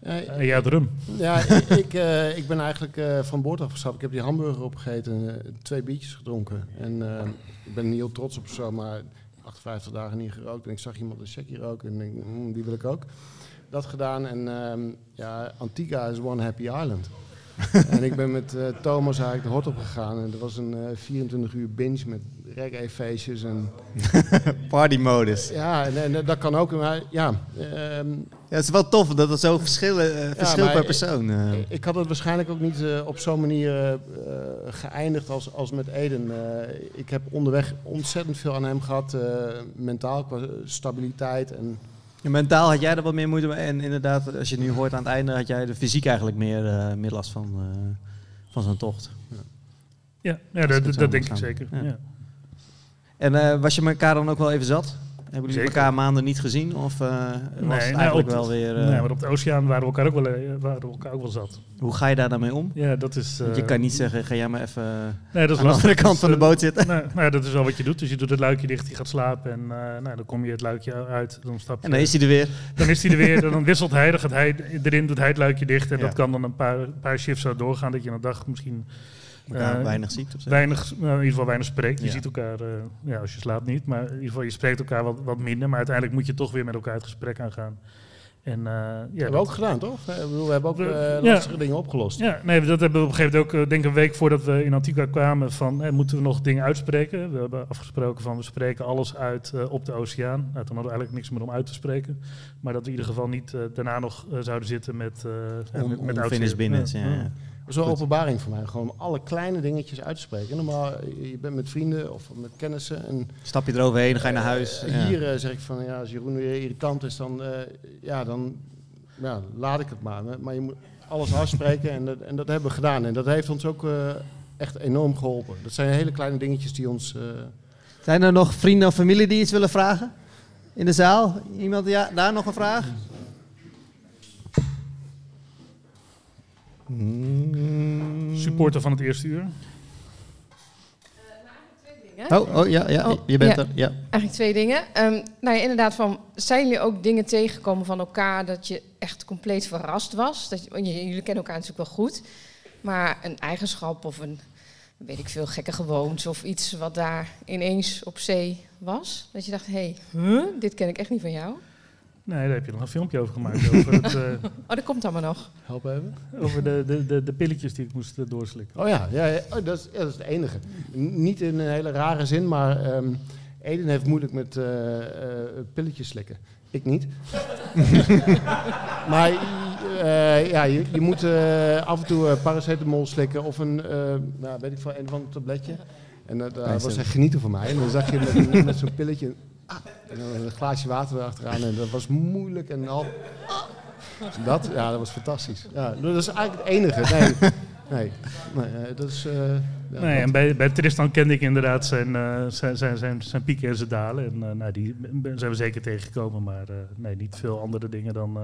Eh, En jij had rum. ja, ik, ik, eh, ik ben eigenlijk eh, van boord afgestapt. Ik heb die hamburger opgegeten, twee biertjes gedronken. En ik ben niet heel trots op zo, maar 58 dagen niet gerookt. En ik zag iemand een checkie roken en denk, "Hmm, die wil ik ook. Dat gedaan en ehm, ja, Antigua is one happy island. *laughs* en ik ben met Thomas eigenlijk de hot op gegaan. En er was een eh, 24 uur binge met reggae-feestjes en *laughs* Partymodus. Ja, en, en dat kan ook. Maar ja, ehm, Ja, het is wel tof dat het zo verschillen, verschil maar per persoon. eh. ik had het waarschijnlijk ook niet eh, op zo'n manier geëindigd als, als met Eden. Eh, ik heb onderweg ontzettend veel aan hem gehad, eh, mentaal qua stabiliteit. En, Ja, mentaal had jij er wat meer moeite mee. En inderdaad, als je het nu hoort aan het einde, had jij de fysiek eigenlijk meer, eh, meer last van, eh, van zo'n tocht. Ja, ja dat, dat, denk ik zeker. Ja. En eh, was je elkaar dan ook wel even zat? Hebben jullie Zeker. elkaar maanden niet gezien? Of eh, was het nou, eigenlijk wel weer... eh, nee, maar op de oceaan waren we elkaar ook wel, waren we elkaar ook wel zat. Hoe ga je daar dan mee om? Ja, dat is... Je kan niet zeggen, ga jij maar even Nee, dat is aan de andere kant van de boot zitten. Nou, nou ja, dat is wel wat je doet. Dus je doet het luikje dicht, je gaat slapen en nou, dan kom je het luikje uit. Dan, stap je, En dan is hij er weer. dan is hij er weer, dan wisselt hij, dan gaat hij erin, doet hij het luikje dicht. En Ja. dat kan dan een paar, paar shifts zo doorgaan, dat je een dag misschien Elkaar eh, weinig ziet of zo. weinig, nou, in ieder geval weinig spreekt. Je Ja. ziet elkaar, eh, ja, als je slaapt niet, maar in ieder geval je spreekt elkaar wat, wat minder. Maar uiteindelijk moet je toch weer met elkaar het gesprek aangaan. En, eh, ja, hebben we ook gedaan, toch? Eh, we hebben ook We- eh, ja. lastige dingen opgelost. Ja, nee, dat hebben we op een gegeven moment ook, eh, denk ik een week voordat we in Antigua kwamen, van eh, moeten we nog dingen uitspreken. We hebben afgesproken van we spreken alles uit eh, op de oceaan. Nou, toen hadden we eigenlijk niks meer om uit te spreken. Maar dat we in ieder geval niet eh, daarna nog eh, zouden zitten met, uh, On- met, business, Ja, ja, is wel een openbaring voor mij. Gewoon alle kleine dingetjes uit te spreken. Normaal, eh, je bent met vrienden of met kennissen. En Stap je eroverheen, dan ga je naar huis. Eh, Ja. Hier eh, zeg ik van, ja, als Jeroen weer irritant is, dan, ja, dan ja, laat ik het maar. Maar je moet alles afspreken en dat, en dat hebben we gedaan. En dat heeft ons ook echt enorm geholpen. Dat zijn hele kleine dingetjes die ons Zijn er nog vrienden of familie die iets willen vragen? In de zaal? Iemand? Ja, daar nog een vraag? Mm. Supporter van het eerste uur. Oh, oh ja, ja, Oh, je bent ja. er. Ja. Eigenlijk twee dingen. Ehm, nou ja, inderdaad, van, zijn jullie ook dingen tegengekomen van elkaar dat je echt compleet verrast was? Dat, je- jullie kennen elkaar natuurlijk wel goed. Maar een eigenschap of een, weet ik veel, gekke gewoons of iets wat daar ineens op zee was. Dat je dacht, hé, hey, huh? dit ken ik echt niet van jou. Nee, daar heb je nog een filmpje over gemaakt. Over, het, *laughs* eh, Oh, dat komt allemaal nog. Help even. over de, de, de, de pilletjes die ik moest eh, doorslikken. Oh ja, ja, ja oh, dat, is, ja, dat is het enige. N- niet in een hele rare zin, maar ehm Eden heeft moeilijk met eh, eh, pilletjes slikken. Ik niet. *laughs* maar eh, ja, je, je moet af en toe paracetamol slikken of een, eh, nou, weet ik veel, een of ander tabletje. En dat daar was echt genieten voor mij. En dan zag je met, een- met zo'n pilletje ah, en dan een glaasje water erachteraan. En dat was moeilijk en al. Dat, ja, dat was fantastisch. Ja, dat is eigenlijk het enige. Nee, nee, nee eh, dat is... eh, ja, nee, dat- en bij, bij Tristan kende ik inderdaad zijn, eh, zijn, zijn, zijn, zijn pieken en zijn dalen. En eh, nou, die zijn we zeker tegengekomen, maar eh, nee, niet veel andere dingen dan, eh,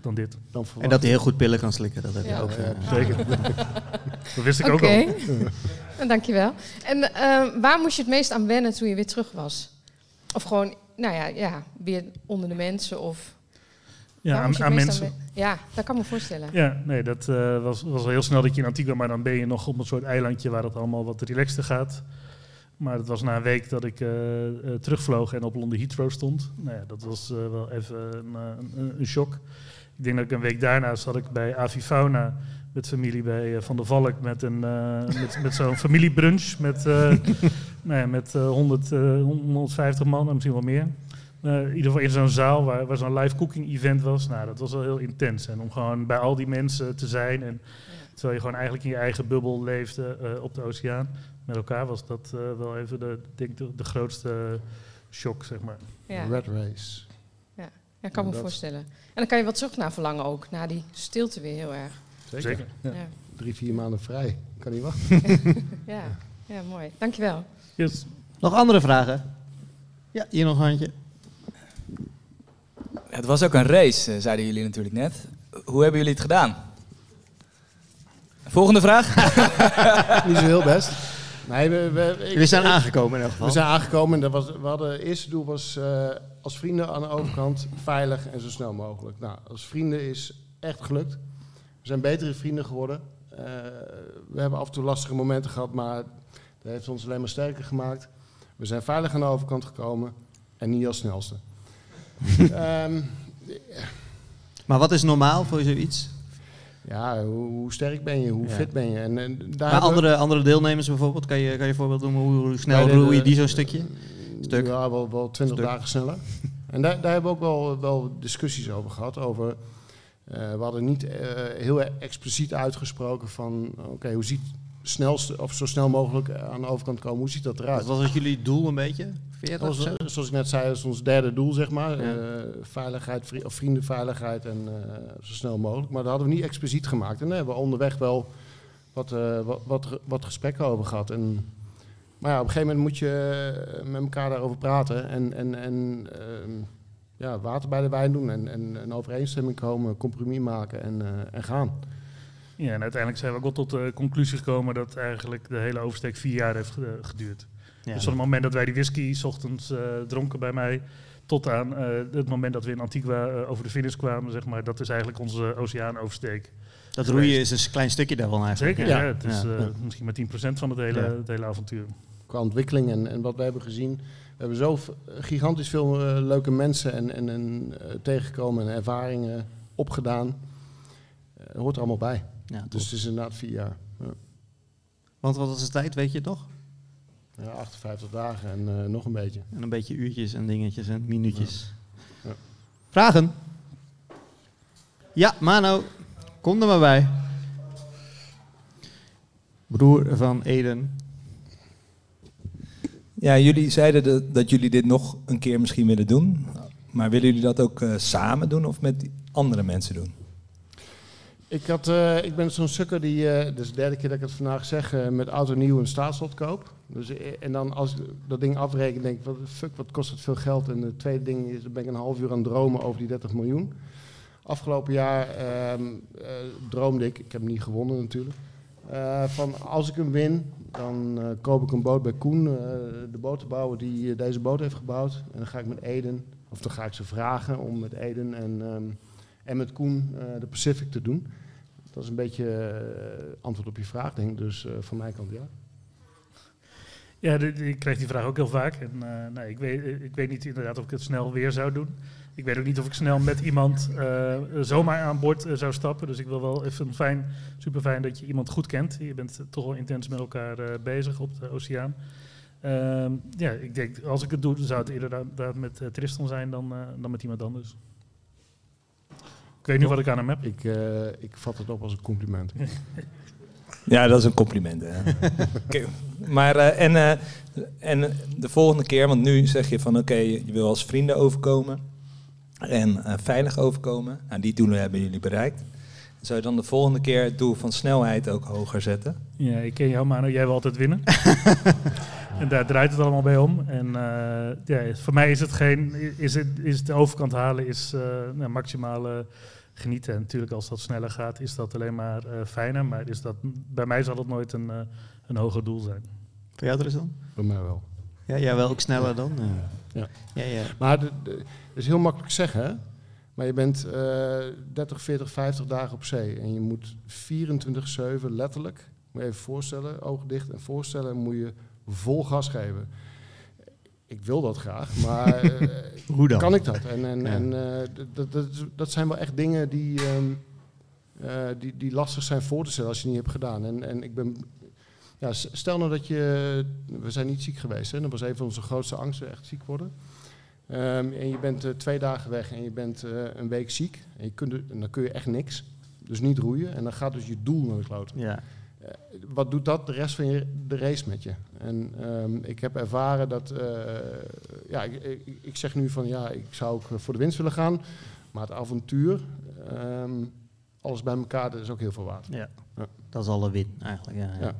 dan dit. dan En dat hij heel goed pillen kan slikken, dat heb je Ja. ook. Ja. Zeker. dat wist ik ook al. En *laughs* dankjewel. En ehm, waar moest je het meest aan wennen toen je weer terug was? Of gewoon, nou ja, ja weer onder de mensen of... Ja, aan, mensen. Ja, dat kan ik me voorstellen. Ja, nee, dat eh, was, was wel heel snel dat je in Antigua, maar dan ben je nog op een soort eilandje waar het allemaal wat relaxter gaat. Maar het was na een week dat ik eh, eh, terugvloog en op Londen Heathrow stond. Nou ja, dat was wel even een, een, een shock. Ik denk dat ik een week daarna zat ik bij Avifauna met familie bij eh, Van der Valk met, een, eh, met, met zo'n familiebrunch met, eh, *laughs* nou ja, met eh, 100, eh, 150 man en misschien wel meer. Eh, in ieder geval in zo'n zaal waar, waar zo'n live cooking event was. Nou, dat was wel heel intens. En om gewoon bij al die mensen te zijn. En terwijl je gewoon eigenlijk in je eigen bubbel leefde eh, op de oceaan met elkaar, was dat eh, wel even de, denk de, de grootste shock, zeg maar. Ja, Red Race. ja ik kan me Dat- voorstellen. En dan kan je wat terug naar verlangen ook, naar die stilte weer heel erg. Zeker. Zeker. Ja. Ja, Drie, vier maanden vrij. Kan niet wachten. *laughs* ja. ja mooi. Dankjewel. Yes. Nog andere vragen? Ja, hier nog een handje. Het was ook een race, eh, zeiden jullie natuurlijk net. Hoe hebben jullie het gedaan? Volgende vraag. *laughs* niet zo heel best. Nee, we, we, ik- zijn aangekomen in elk geval. We zijn aangekomen en dat was, we hadden, het eerste doel was eh, als vrienden aan de overkant veilig en zo snel mogelijk. Nou, als vrienden is echt gelukt. We zijn betere vrienden geworden. Eh, we hebben af en toe lastige momenten gehad, maar dat heeft ons alleen maar sterker gemaakt. We zijn veilig aan de overkant gekomen en niet als snelste. *laughs* Ehm, Maar wat is normaal voor zoiets? ja, hoe, hoe sterk ben je, hoe Ja. fit ben je? En, en daar Maar andere, andere deelnemers bijvoorbeeld, kan je, kan je een voorbeeld noemen? Hoe, hoe snel roei je die zo'n stukje? Stuk. Ja, wel, wel 20 Stuk. dagen sneller. *laughs* En daar, daar hebben we ook wel, wel discussies over gehad. Over, we hadden niet eh, heel expliciet uitgesproken van... oké, hoe ziet snelste, of zo snel mogelijk aan de overkant komen, hoe ziet dat eruit? Wat was het jullie doel een beetje? 40 Dat of was, zo? eh, zoals ik net zei, dat is ons derde doel, zeg maar. Ja. Eh, veiligheid, vri- of vriendenveiligheid en eh, zo snel mogelijk. Maar dat hadden we niet expliciet gemaakt. En daar hebben we onderweg wel wat, eh, wat, wat, wat gesprekken over gehad. En, maar ja, op een gegeven moment moet je eh, met elkaar daarover praten. En, en, en ehm, ja, water bij de wijn doen. En, en een overeenstemming komen, compromis maken en, eh, en gaan. Ja, en uiteindelijk zijn we ook wel tot de conclusie gekomen dat eigenlijk de hele oversteek vier jaar heeft geduurd. Ja. Dus van het moment dat wij die whisky 's ochtends eh, dronken bij mij, tot aan eh, het moment dat we in Antigua over de finish kwamen, zeg maar, dat is eigenlijk onze oceaanoversteek. Dat roeien is een klein stukje daarvan eigenlijk. Zeker, ja. Ja. het is Ja. eh, misschien maar 10% van het hele, Ja. het hele avontuur. qua ontwikkeling en, en wat we hebben gezien. We hebben zo gigantisch veel eh, leuke mensen en, en, en eh, tegengekomen en ervaringen opgedaan. Eh, hoort er allemaal bij. Ja, Dus het is inderdaad vier jaar. Ja, Want wat was de tijd, weet je nog? Ja, 58 dagen en nog een beetje. En een beetje uurtjes en dingetjes en minuutjes. Ja. Ja. Vragen? Ja, Mano, kom er maar bij. Broer van Eden. Ja, jullie zeiden dat, jullie dit nog een keer misschien willen doen. Maar willen jullie dat ook eh, samen doen of met andere mensen doen? Ik, had, eh, ik ben zo'n sukker die, is de derde keer dat ik het vandaag zeg, met auto nieuw een staatslot koop. Dus, en dan als ik dat ding afreken, denk ik, wat, fuck, wat kost het veel geld. En het tweede ding is, dan ben ik een half uur aan het dromen over die 30 miljoen. Afgelopen jaar ehm, eh, droomde ik, ik heb niet gewonnen natuurlijk, eh, van als ik hem win, dan eh, koop ik een boot bij Koen, eh, de botenbouwer die deze boot heeft gebouwd. En dan ga ik met Eden, of dan ga ik ze vragen om met Eden en, ehm, en met Koen de Pacific te doen. Dat is een beetje antwoord op je vraag, denk ik. Dus van mijn kant ja. Ja, ik krijg die vraag ook heel vaak. En, nee, ik, weet, ik weet niet inderdaad of ik het snel weer zou doen. Ik weet ook niet of ik snel met iemand eh, zomaar aan boord eh, zou stappen. Dus ik wil wel even fijn, super fijn dat je iemand goed kent. Je bent eh, toch wel intens met elkaar eh, bezig op de oceaan. Ehm, ja, ik denk, als ik het doe, dan zou het inderdaad met Tristan zijn dan, eh, dan met iemand anders. Ik weet niet wat ik aan hem heb. Ik, eh, ik vat het op als een compliment. *laughs* Ja, dat is een compliment. Hè. *laughs* Oké, Maar eh, en, eh, en de volgende keer, want nu zeg je van oké, je wil als vrienden overkomen en eh, veilig overkomen. Nou, die doelen hebben jullie bereikt. Zou je dan de volgende keer het doel van snelheid ook hoger zetten? Ja, ik ken jou, Mano. Jij wil altijd winnen. *laughs* en daar draait het allemaal bij om. En eh, ja, voor mij is het geen... Is het, is het de overkant halen is eh nou, maximale genieten. En natuurlijk, als dat sneller gaat, is dat alleen maar eh, fijner. Maar is dat, bij mij zal het nooit een, eh, een hoger doel zijn. Voor jou Tristan? Bij mij wel. Ja, jij wel ook sneller dan? Ja. Ja, ja. Maar de- de- dat is heel makkelijk zeggen, hè? Maar je bent eh 30, 40, 50 dagen op zee. En je moet 24-7 letterlijk, moet je even voorstellen, ogen dicht en voorstellen, moet je vol gas geven. Ik wil dat graag, maar *laughs* eh, Hoe dan? kan ik dat? En, en, Ja. en eh, dat, dat, dat zijn wel echt dingen die, ehm, eh, die, die lastig zijn voor te stellen als je het niet hebt gedaan. En, en ik ben ja, stel nou dat je. We zijn niet ziek geweest. Hè? Dat was een van onze grootste angsten, echt ziek worden. Ehm, en je bent eh, twee dagen weg en je bent eh, een week ziek. En, je kunt, en dan kun je echt niks. Dus niet roeien. En dan gaat dus je doel naar de kloot. Ja. Eh, wat doet dat de rest van je, de race met je? En ehm, ik heb ervaren dat. ja, ik, ik, ik zeg nu van ja, ik zou ook voor de winst willen gaan. Maar het avontuur, ehm, alles bij elkaar, dat is ook heel veel waard. Ja. Ja. Dat is alle win eigenlijk. Ja, ja.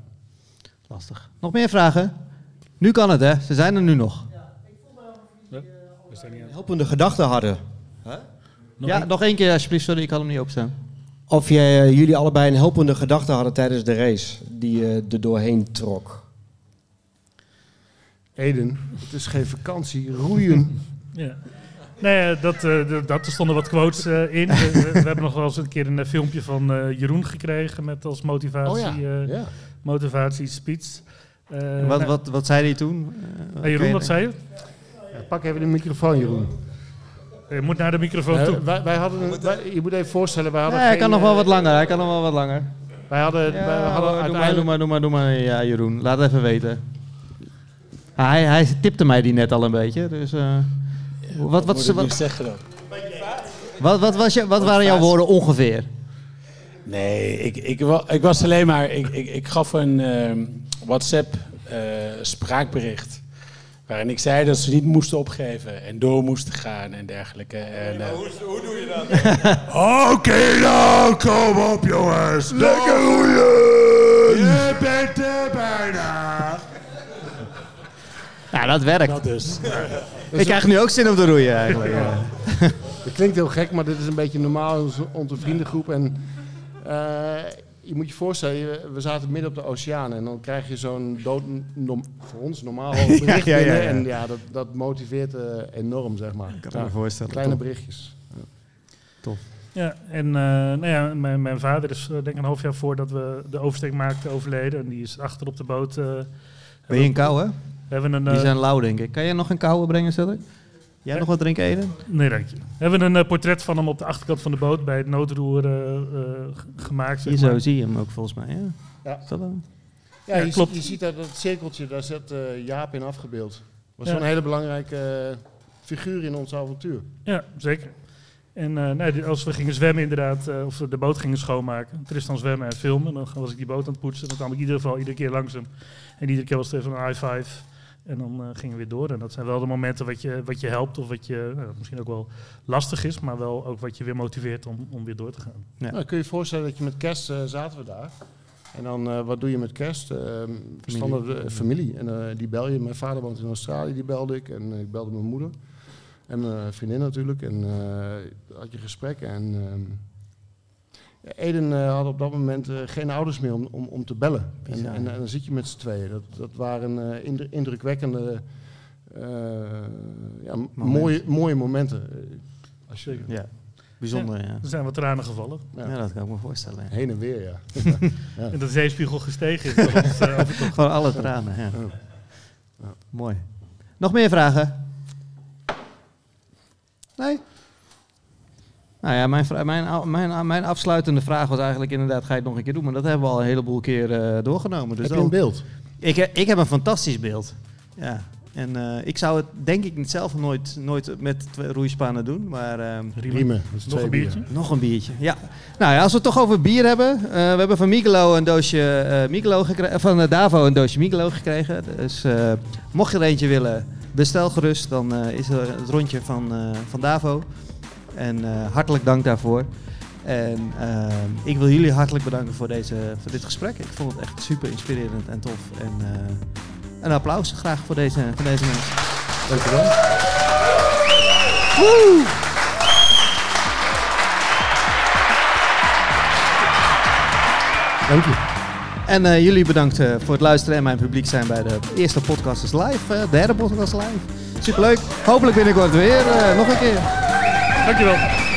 Ja. Lastig. Nog meer vragen? Nu kan het, hè? Ze zijn er nu nog. We zijn niet aan- helpende gedachten hadden. Nog ja, één- nog één keer alsjeblieft. Sorry, ik had hem niet opstaan. Of jij, eh, jullie allebei een helpende gedachte hadden tijdens de race die eh, er doorheen trok. Eden, het is geen vakantie, roeien. *laughs* Ja. Nee, dat, eh, dat, er stonden wat quotes eh, in. We, we- we hebben nog wel eens een keer een eh, filmpje van eh, Jeroen gekregen met als motivatie, Oh ja, eh, ja. Motivatiespeech. Eh, wat, nou, wat, wat zei hij toen? Eh, hey, Jeroen, wat zei je? Ja, pak even de microfoon, Jeroen. Je moet naar de microfoon Eh, toe. wij, wij hadden een- wij- je moet even voorstellen, wij hadden Nee, hij geen, kan nog wel eh, wat langer. Hij kan nog wel wat langer. Wij hadden, Ja, wij hadden doe, maar, doe maar, doe maar, doe maar. Ja, Jeroen. Laat het even weten. Hij, hij tipte mij die net al een beetje. Dus, eh, wat, wat, wat, zeggen dan? wat, wat, was je, wat waren jouw woorden ongeveer? Nee, ik, ik, ik was alleen maar. Ik, ik, ik gaf een ehm, WhatsApp eh, spraakbericht. Waarin ik zei dat ze niet moesten opgeven en door moesten gaan en dergelijke. En, eh, hoe, hoe doe je dat? *laughs* Oké nou, kom op jongens. Lekker roeien. Je bent er bijna. Ja, dat werkt. Dat dus. *laughs* Ik krijg nu ook zin om te roeien eigenlijk. ja. *laughs* Dat klinkt heel gek, maar dit is een beetje normaal in onze- vriendengroep. En je moet je voorstellen, je- we zaten midden op de oceaan en dan krijg je zo'n dood, voor ons normaal *laughs* Ja, bericht ja, ja, binnen. En ja, dat, dat motiveert eh, enorm, zeg maar. kan me Ja, voorstellen, Kleine tof. berichtjes. Ja. Tof. Ja, en eh, nou ja, mijn, mijn vader is eh, denk ik een half jaar voordat we de oversteek maakten overleden. En die is achter op de boot. eh, Ben je een kou, hè? Hebben een, Die eh, zijn lauw, denk ik. Kan je nog een koude brengen, Cedric? Jij nog wat drinken, Eden? Nee, dank je. We hebben een eh, portret van hem op de achterkant van de boot bij het noodroer eh, eh, gemaakt. Hier zo zie je hem ook volgens mij. Ja, Ja. Is dat wel? Ja, Ja, je, klopt. Ziet, je ziet dat, dat cirkeltje, daar zit eh, Jaap in afgebeeld. Was een hele belangrijke figuur in ons avontuur. Ja, zeker. En eh, nee, die- als we gingen zwemmen inderdaad, eh, of we de boot gingen schoonmaken, Tristan zwemmen en filmen, dan was ik die boot aan het poetsen. Dan kwam ik in ieder geval iedere keer langs hem. En iedere keer was het even een high five. En dan eh, gingen we weer door. En dat zijn wel de momenten wat je, wat je helpt of wat je nou, misschien ook wel lastig is, maar wel ook wat je weer motiveert om, om weer door te gaan. Nou, kun je je voorstellen dat je met kerst eh, zaten we daar. En dan, eh, wat doe je met kerst? Uh, standaard familie. En eh, die bel je. Mijn vader woont in Australië, die belde ik. En ik belde mijn moeder. En mijn vriendin natuurlijk. En eh, had je gesprekken. En ehm, ja, Eden eh, had op dat moment eh, geen ouders meer om, om, om te bellen. En, en, en dan zit je met z'n tweeën. Dat, dat waren eh, indru- indrukwekkende, eh, ja, mooie, mooie momenten. Als je, Ja, bijzonder, ja. Er zijn wat tranen gevallen. Ja, dat kan ik me voorstellen. Heen en weer, ja. *laughs* Ja. En de zeespiegel gestegen is. ons, eh, overtocht. Gewoon alle tranen, ja. Mooi. Nog meer vragen? Nee? Nou ja, mijn, mijn, mijn, mijn afsluitende vraag was eigenlijk inderdaad, ga je het nog een keer doen? Maar dat hebben we al een heleboel keer eh, doorgenomen. Dus Heb je een beeld? Ik, ik heb een fantastisch beeld. Ja. En eh, ik zou het denk ik zelf nooit, nooit met twee roeispanen doen. Maar, ehm, Riemen, dat is Nog twee een biertje? nog een biertje, ja. Nou ja, als we het toch over bier hebben. eh, we hebben van Migelo een doosje eh Migelo van Davo een doosje Migelo gekregen. Dus eh, mocht je er eentje willen, bestel gerust. Dan eh, is er het rondje van, eh, van Davo. En eh, hartelijk dank daarvoor. En eh, ik wil jullie hartelijk bedanken voor, deze, voor dit gesprek. Ik vond het echt super inspirerend en tof. En eh, een applaus graag voor deze, voor deze mensen. Dankjewel. Woe! Dank je. En jullie bedankt voor het luisteren en mijn publiek zijn bij de eerste podcast is live, eh, derde podcast live. Superleuk. Hopelijk binnenkort weer. nog een keer. Dankjewel.